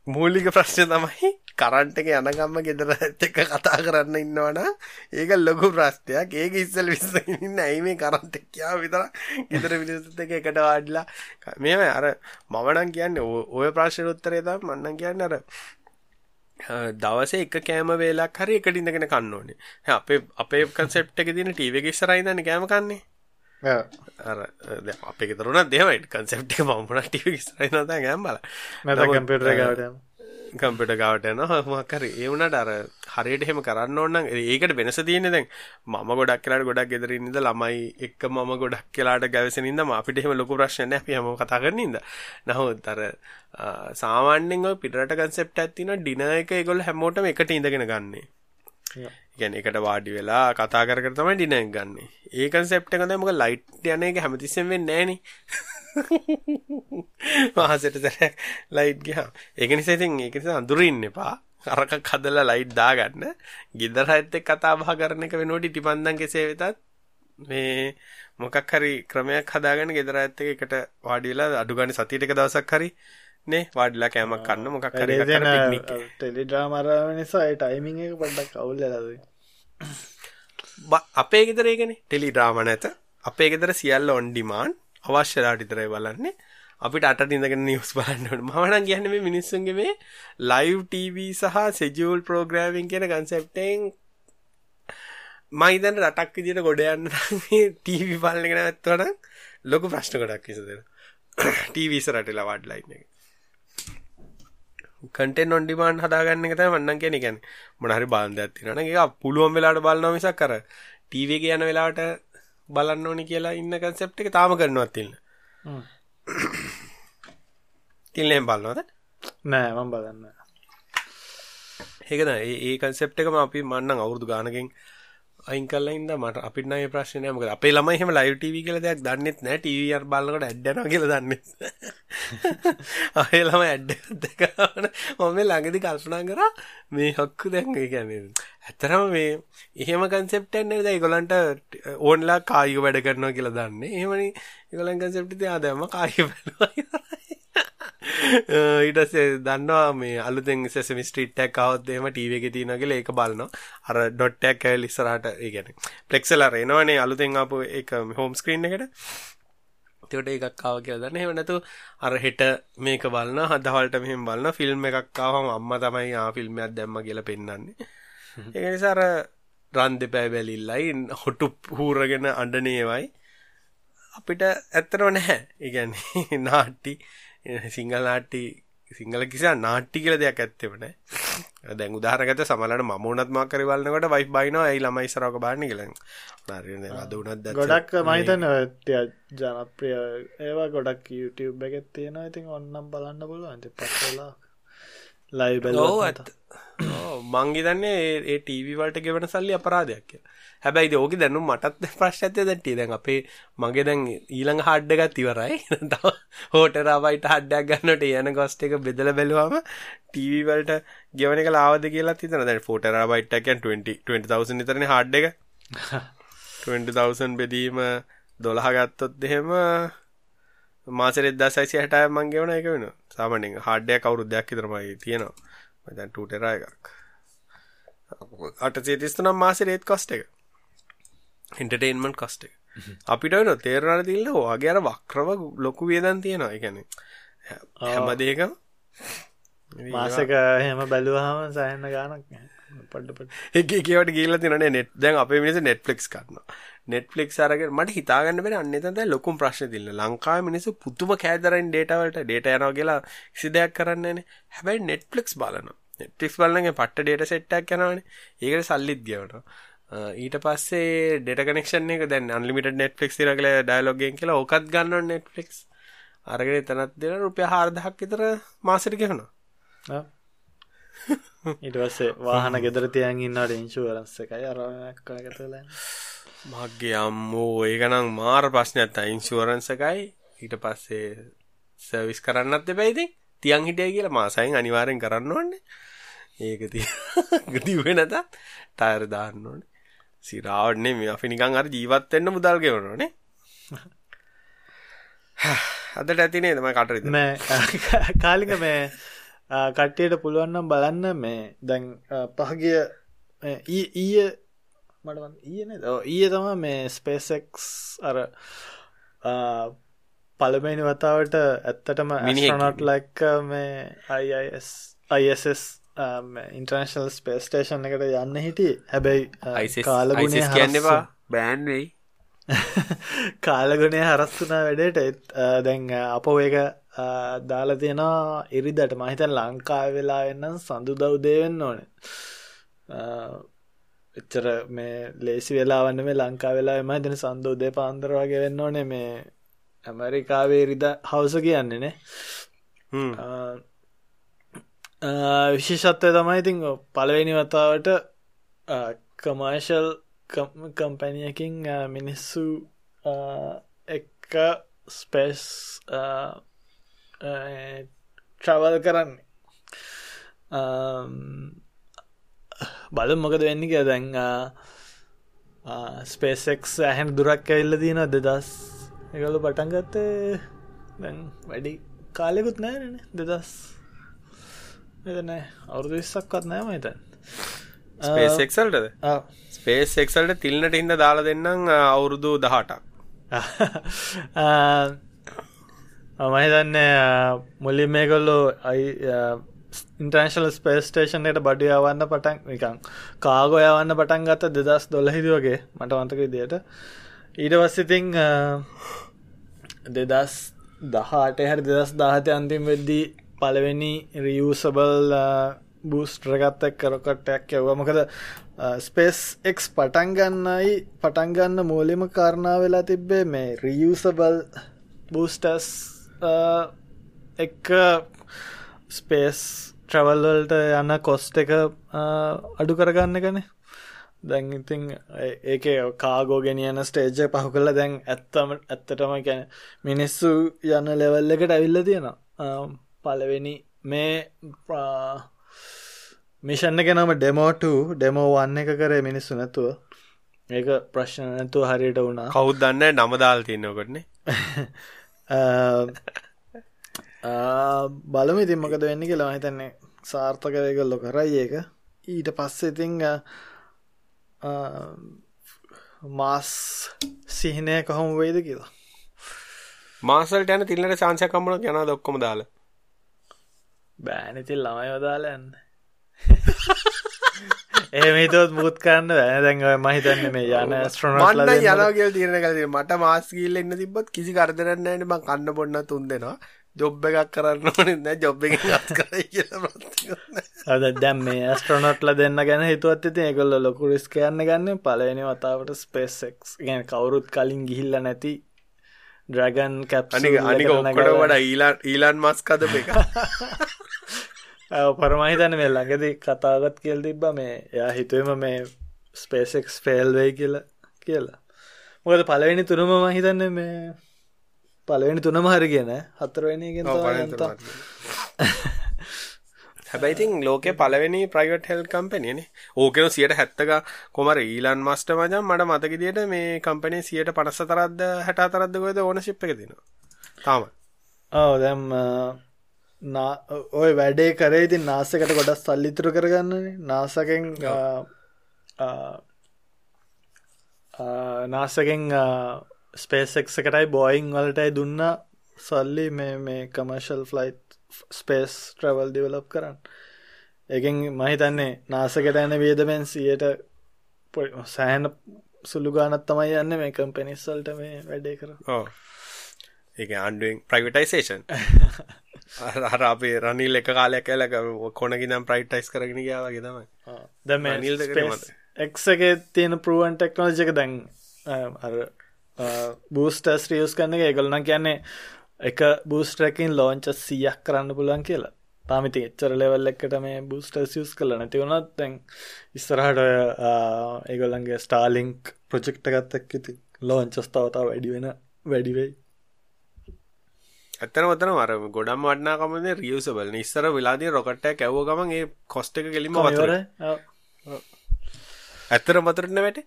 මූලික ප්‍රශ්න තමයි කරන්ට් එක යනගම්ම ගෙදර එක්ක කතා කරන්න ඉන්නවනම් ඒක ලොකු ප්‍රශ්නයක්. ඒක ඉස්සෙල් විශ්සගෙන ඉන්න ඇයි මේ කරන්ට් එක කියා විතර ගෙදර මිනිස්සුත් එක්ක එකට වාඩිලා මේව අර මම නම් කියන්නේ ඔය ප්‍රශ්නෙට උත්තරේ තමයි මම නම් කියන්නේ අර දවසේ එක කෑම වේලක් හරි එකට ඉඳගෙන කන්න ඕනේ. අපේ අපේ කන්සෙප්ට් එකේ තියෙන ටීවී එක ඉස්සරහින් ඉඳන් කෑම කන්නේ. අපේ ගෙදරුණත් දෙමයි කන්සෙප්ට් එක මම මොනවා ටීවී ඉස්සරහින් ඉඳන් කෑම බලලා. මම කම්පියුටර් එක ගාවට. කම්පිට ගවට යන හමක්කර ඒ වුණට අර හරියට එහෙම කරන්න ඕන්න ඒකට වෙනස තියෙන දැන්. මම ගොඩක් කියලාට ගොඩක් ගෙදරින්ද ළමයි එක්ක මම ගොඩක් කියලාට ගැවසෙනින්ද අපිට එහෙම ලොකු ප්‍රශ්නයක් අපි හැම කතා කරනින්ද නමුත් අර සාමාන්‍යයෙන් ඔය පිටරට කන්සෙප්ට් තියෙනවා. ඩිනර් එක ඒගොල්ලෝ හැමෝටම එකට ඉඳගෙන ගන්නෙ. කියන්නේ එකට වාඩි වෙලා කතා කර කර තමයි ඩිනර් එක ගන්නෙ. ඒ කන්සෙප්ට් එක තමයි මොකද ලයිට් යන එක හැමතිස්සෙම වෙන්නේ නැහනේ. මහසට සැරයක් ලයිට් ගියා. ඒක නිසා ඉතින් ඒක නිසා අඳුරින් එපා. අරකක් හදලා ලයිට් දාගන්න. ගෙදර ඇත්ත කතා බහ කරන එක වෙනකොට ඉටිපන්දන් කෙසේ වෙතත් මේ මොකක් හරි ක්‍රමයක් හදාගෙන ගෙදර ඇත්ත එකට වාඩි වෙලා අඩු ගන්න සතියට එක දවසක් හරි නේ? වාඩිලා කෑමක් කන්න මොකක් හරි එකක් කරලා පික්නික් ටෙලිග්‍රාම අරගෙන නිසා ඒ ටයිමින් එක පොඩ්ඩක් අවුල් වෙලා අපේ ගෙදර ඒකනේ ටෙලිග්‍රාම නැත. අපේ ගෙදර සියල්ල ඔන් ඩිමාන්ඩ් අවශ්‍යලාට විතරයි බලන්නේ. අපිට අට ඉඳගෙන නිවස් බලන්නට මවනම් කියන්න මේ මිනිස්සුන්ගේ මේ ලයිව් TV සහ සෙජූල් ප්‍රෝග්‍රෑමින් කියන කන්සෙප්ටෙන් මයිතන් රටක් විදිට ගොඩ යන්න ටීවි පාලගෙන ඇත්වන ලොකු ප්‍රශ්න ගොඩක් කිසදෙන ටීවිස රටලා වඩ් ලයින් එක කටෙන් ඔන්ඩිමාන් හදාගන්න එක වන්න කියෙන ගැන මොනහරි බාන්ධයක් තිනන එක පුළුවන් වෙලාට බලන්න මිසක් කර ටීවගේ යන වෙලාට බලන්න ඕනි කියලා ඉන්න කන්සෙප්ට් එක තාම කරනවත් තිල්න. තිල්නෙන් බලන්නවද නෑ මම බලන්න ඒකද ඒ කන්සෙප්ට් එකම අපි මන්නම් අවුරුදු ගානකින් අයින් කරලා ඉඳ මට අපිට නෑ ප්‍රශ්නේ නෑ. මොකද අපේ ළමයි එහෙම ලයිව් ටීවී කියලා දෙයක් දන්නෙත් නෑ. ටීවී අර බලනකොට ඇඩ් යනවා කියලා දන්නෙත් අපේ ළමයි ඇඩ් එකක් දැකගෙන මම ළඟදී කල්පනා කරා මේ හක්කු දැන් ඒ කියන්නේ ඇත්තටම මේ එහෙම කන්සෙප්ට් එකක් නේද ඒගොල්ලන්ට ඕන්ලා කායික වැඩ කරනවා කියලා දන්නේ. එහෙමනේ. ඒගොල්ලන් කන්සෙප්ට් එක ආ දැම්ම කායික බලනවා ඊටසේ දන්නවා මේ අලුතෙන් සෙසමි ස්ට්‍රීට් එකක් આવොත් එහෙම ටීවී එකේ තියෙනවා කියලා ඒක බලනවා. අර ඩොට් එකක් ඇවිල්ලා ඉස්සරහට ඒ කියන්නේ ප්ලෙක්සල් අර එනවනේ අලුතෙන් ආපු ඒක හෝම් ස්ක්‍රීන් එකට. ඒකට එකක් ආවා කියලා දන්න. එහෙම නැතු අර හෙට මේක බලනවා, හදවල්ට මෙහෙම බලනවා, ෆිල්ම් එකක් ආවම අම්මා තමයි ආ ෆිල්ම් එකක් දැම්මා කියලා පෙන්වන්නේ. ඒක නිසා අර රන් දෙපෑ බැලිල්ලයි හොටු හූරගෙන අඬනේවයි අපිට ඇත්තටම නැහැ. ඒ කියන්නේ නාට්ටි සිංහල නාට්ටි සිංහල කිසි නාට්ටි කියලා දෙයක් ඇත්තෙම නෑ දැන් උදාහරණකට සමහරවිට මම උනත් මාක් කරි බලනකොට වයිෆ් බයිනවා ඇයි ළමයි ඉස්සරහක බලන්නේ කියලා. හරියට අද උනත් දැන් ගොඩක් මම හිතන්නේ ජනප්‍රිය ඒවා ගොඩක් YouTube එකේ තියෙනවා. ඉතින් ඔන්නම් බලන්න පුළුවන් ඉතින් පස්සලා ලයි බැල ඇත් මංගේදන්නේ ඒ ටීවීවලට ගෙවන සල්ලි අපරාධයක් කිය හැබැයි ඕක දැනු මටත් ප්‍රශ්ඇතය දැටේ දැන් අපේ මගේ දැන් ඊළඟ හඩ්ඩගත් ඉවරයි. තව හෝටරාවයිට හඩ්ඩක් ගන්නට යන ගොස්ට එක බෙදල බැලවාම ටීවීවලට ගෙවන එක ලාවද කියලා තිතන දැන් ෆෝටරාවයිට්ටකන් 20,000 නිතරන හඩ්ඩ එක. 20,000 බෙදීම දොළහ ගත්තොත් දෙහෙම මාසරෙත් දසයිසි හටය මං ගෙවන එක වෙන සාමනින් හඩ්ඩය කවුරුද්දයක් ඉතරමයි තියෙනවා. දැන් ටූටෙරා එකක්. අට සේතිස්තු නම් මාස රේත් කොස්ට එක හින්ටටේන්මන්් කස්ට එක. අපිට වෙන තේරණ තිල්ල වගේ අර වක්‍රව ලොකු වියදන් තියෙනවා. එකන හැම දේකම මාසක හෙම බැලුවහම සයන්න ගානක් පඩ එක කියවට ගීල තිනන නෙට් දැන් අපේ මිනිස නෙට්ලික්ස් කරනවා නෙට්ලික් අරගෙන මට හිතාගන්න බැරි අන්න එතන දැන් ලොකුම ප්‍රශ්නේ තියෙනවා. ලංකාවේ මිනිස්සු පුදුම කෑදරෙන් data වලට data යනවා කියලා කිසි දෙයක් කරන්නේ නැහැ හැබැයි නෙට්ෆ්ලික්ස් බලනවා. නෙට්ෆ්ලික්ස් බලනගේ පට්ට set එකක් යනවනේ. ඒකට සල්ලිත් ගෙවනවා ඊට පස්සේ data connection එක දැන් තියලා කියලා dialog එකෙන් කියලා ඕකත් ගන්න ඕනේ netflix. අරගෙන එතනත් දෙන රුපියල් 4000ක් විතර මාසෙට ගෙවනවා. ඊට පස්සේ වාහන ගෙදර තියන් ඉන්නවට ඉන්ෂුරන්ස් එකයි අරක් කරගතලා මගේ අම්මෝ ඒකනම් මාර ප්‍රශ්නයක් ඉන්ශුවරන්ස එකයි. ඊට පස්සේ සර්විස් කරන්නත් එබැයිති තියන් හිටිය කියලා මාසයින් අනිවාරෙන් කරන්න ඕන්නේ ඒක ගතිවේ නැත ටයර දාන්න ඕනේ සිරාවටනේ මේ අපි නිකන් අර ජීවත් වෙන්න මුදල් ගෙවනෝනේ අදට ඇතිනේ තමයි කටරිද මේ කාලික මේ කට්ටියට පුළුවන්නම් බලන්න මේ. දැන් පහගිය ඊය මට ඊන ඊය තම මේ ස්පේසෙක්ස් අර පළමනි වතාවට ඇත්තටම මිනිනොට් ලැක්ක මේ අයිස් අයිස් ඉන්ටර්නශල් ස්පේස් ටේෂන් එකට යන්න හිටිය හැබැයි කාලගුණය කියන්නවා බෑන්වෙයි කාලගුණය හරස්තුනා වැඩට දැන් අප ඒක දාලා තියෙනවා ඉරිදට. මහිතන් ලංකා වෙලා වෙන්න සඳු දව්දේවෙන්න ඕනේ. එච්චර මේ ලේසි වෙලාවන්න මේ ලංකා වෙලා එම දෙන සන්ද උදේ පාන්දර වගේ වෙන්න ඕනේ මේ ඇමරිකාවේ රිද හවස කියන්නේ නේ විශේෂත්වය තමයි ඉතින් පළවෙනි වතාවට කමර්ශල් කම්පැනියකින් මිනිස්සු එක ස්පේස් ට්‍රවල් කරන්නේ බල මොකද වෙන්න කිය දැන් ස්පේසෙක් ඇහැන් දුරක් ඇල්ල තියෙන දෙදස් එකලු පටන්ගත්තේ දැන් වැඩි කාලෙකුත් නෑන දෙදස් එදන අවුරදු විස්සක්වත් නෑම හිතන් ස්පේසෙක්සල්ටද ස්පේසෙක්සල්ට තිල්නට ඉන්න දාලා දෙන්නම් අවුරුදු දහටක්. මහිතන්න මුල්ලි මේකොල්ලෝ අයි ඉන්ටර්නශල් ස්පේස් ටේෂන්යට බඩු යවන්න පටන් නිකං කාගෝ යවන්න පටන් ගත්ත දෙදස් දොලහිද වගේ මට වන්තක දියට ඊට වස්සිතිං දෙදස් දහට හැරි දෙදස් දාහත අන්තිම් වෙද්දී පළවෙනි රියසබල් බූස්ට්‍රගත්තක් uh, කරකටයක් යව්ව. මොකද uh, ස්පේස් එක් පටන්ගන්නයි පටන්ගන්න මූලිම කාරණා වෙලා තිබ්බේ මේ රියසබල් බූස්ටස් එක් ස්පේස් ට්‍රවල්වල්ට යන්න කොස්ට එක uh, අඩු කරගන්න කනේ දැන් ඉතින් ඒක කාගෝ ගෙනියන ස්ටේජ්ජ පහු කල දැන් ඇත්තම ඇත්තටම කැන මිනිස්සු යන්න ලෙවල් එකට ඇවිල්ල තියෙනවා. Um, පලවෙනි මේ මිෂන්න කෙනම ඩෙමෝට ඩෙමෝ වන්න එක කරේ මිනිස්සු නැතුව. ඒක ප්‍රශ්න නැතුව හරියට වුණා. කවුත් දන්න නමදාල් තියන්නකොටනේ බලම ඉතින් මොකද වෙන්න කියලා හිතන්නේ සාර්ථකයකල්ලො කරයි ඒක. ඊට පස්සේ ඉතිං මාස් සිහිනය කොහොම වෙයිද කියලා. මාසල්ට යන තිල්ලට සංසයකම්මන යන දොක්කොම දාල බෑනතිල් ළමයි වදාලයන්න ඒමතොත් මුත් කරන්න දැන් මහිතන්න මේ යන ස්ට්‍රනට යනගල් තිරන කල මට මාස්ගීල්ල එන්න තිබත් කිසි කරදරන්නට බ කන්න බොන්න තුන් දෙෙනවා. ජොබ් එකක් කරන්න ඕනෙන්න ජොබ් එක අද දැම් මේ ඇස්ට්‍රනොට්ල දෙන්න ගැන හිතුවත් ඇති ඒකොල්ල ලොකු රිස් කියන්න ගන්න පලවෙනි වතාවට ස්පේසෙක්ස් ගැන කවුරුත් කලින් ගිහිල්ල නැති ඩ්‍රගන් කැප් අනික අනික ඔක්කොට වඩ ඊලාන් ඊලාන් මස් කද එක. පරමහිතන මේ ළඟදී කතාගත් කියල් තිබ්බ. මේ එයා හිතුවම මේ ස්පේසෙක්ස් ෆෙල් වෙයි කියලා කියලා. මොකද පලවෙනි තුනම මහිතන්න මේ පලවෙනි තුනම හරි කියන හතරවෙනිගෙන් හැබැයිතින් ලෝක පලවෙනි ප්‍රයිවට් හෙල් කම්පනයන ඕකන සියට හැත්තක කොමර ඊලන් මස්ට මජම් මට මතකදිට මේ කම්පනේ සියට පනස්ස තරද්ද හැට තරද්ද ගොද ඕන ශිප් එක දෙනවා. තාම. ඕ දැම් ඔය වැඩේ කරේ ඉතින් නාසකට ගොඩස් සල්ලිතුර කරගන්නනේ නාසකෙන් නාසකෙන් ස්පේසෙක්සකටයි බෝයිං වලටයි දුන්න. සල්ලි මේ මේ commercial flight space travel develop කරන්න. එකෙන් මහිතන්නේ නාසකට ඇන වේදමෙන් සියට සෑහන සුළු ගානත් තමයි යන්න මේ කම්පෙනිස්සල්ට මේ වැඩේ කර ඒ අන්ඩුවෙන් ප්‍රයිවටයිසේෂන් අර අපේ රනිල් එක කාලයක් ඇලක කොනකි නම් ප්‍රයිටයිස් කරගෙන ගයාවගේ තමයි. දැම එක්ගේ තියෙන පරුවන් ටෙක්නෝජක දැන් අර බූස්ටස් රියස් කන්න එක. ගොලන කියන්නේ එක බූස්ටරකින් ලෝංච සියක් කරන්න පුලන් කියලා. තාමිති එච්චර ලෙවල් එක්කට මේ බූස්ට සියස් කල නැති වුණත් දැන් ඉස්සරහට ඒගොල්ලන්ගේ ස්ටාලිංක් ප්‍රජෙක්්ට ගත්තක් ඉති ලෝංචස්තාවතාව වැඩි වෙන වැඩිවෙයි ඇත්තන වතන මර ගොඩම් වටනාකමද රියසබල නිස්සර වෙලාදී රොකට්ටය ඇවෝ ගමන් ඒ කොස්ට එක කෙලිම වතර. ඇත්තර මතුරන්න වැට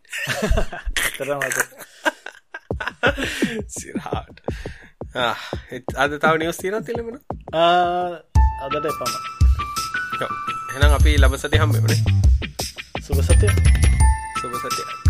සිරහාට අද තව නිවස් තියන තිලෙමෙන අදට එපම එනම් අපි ලබ සති හම්බෙමනේ සුභ සතය සුභ සතිය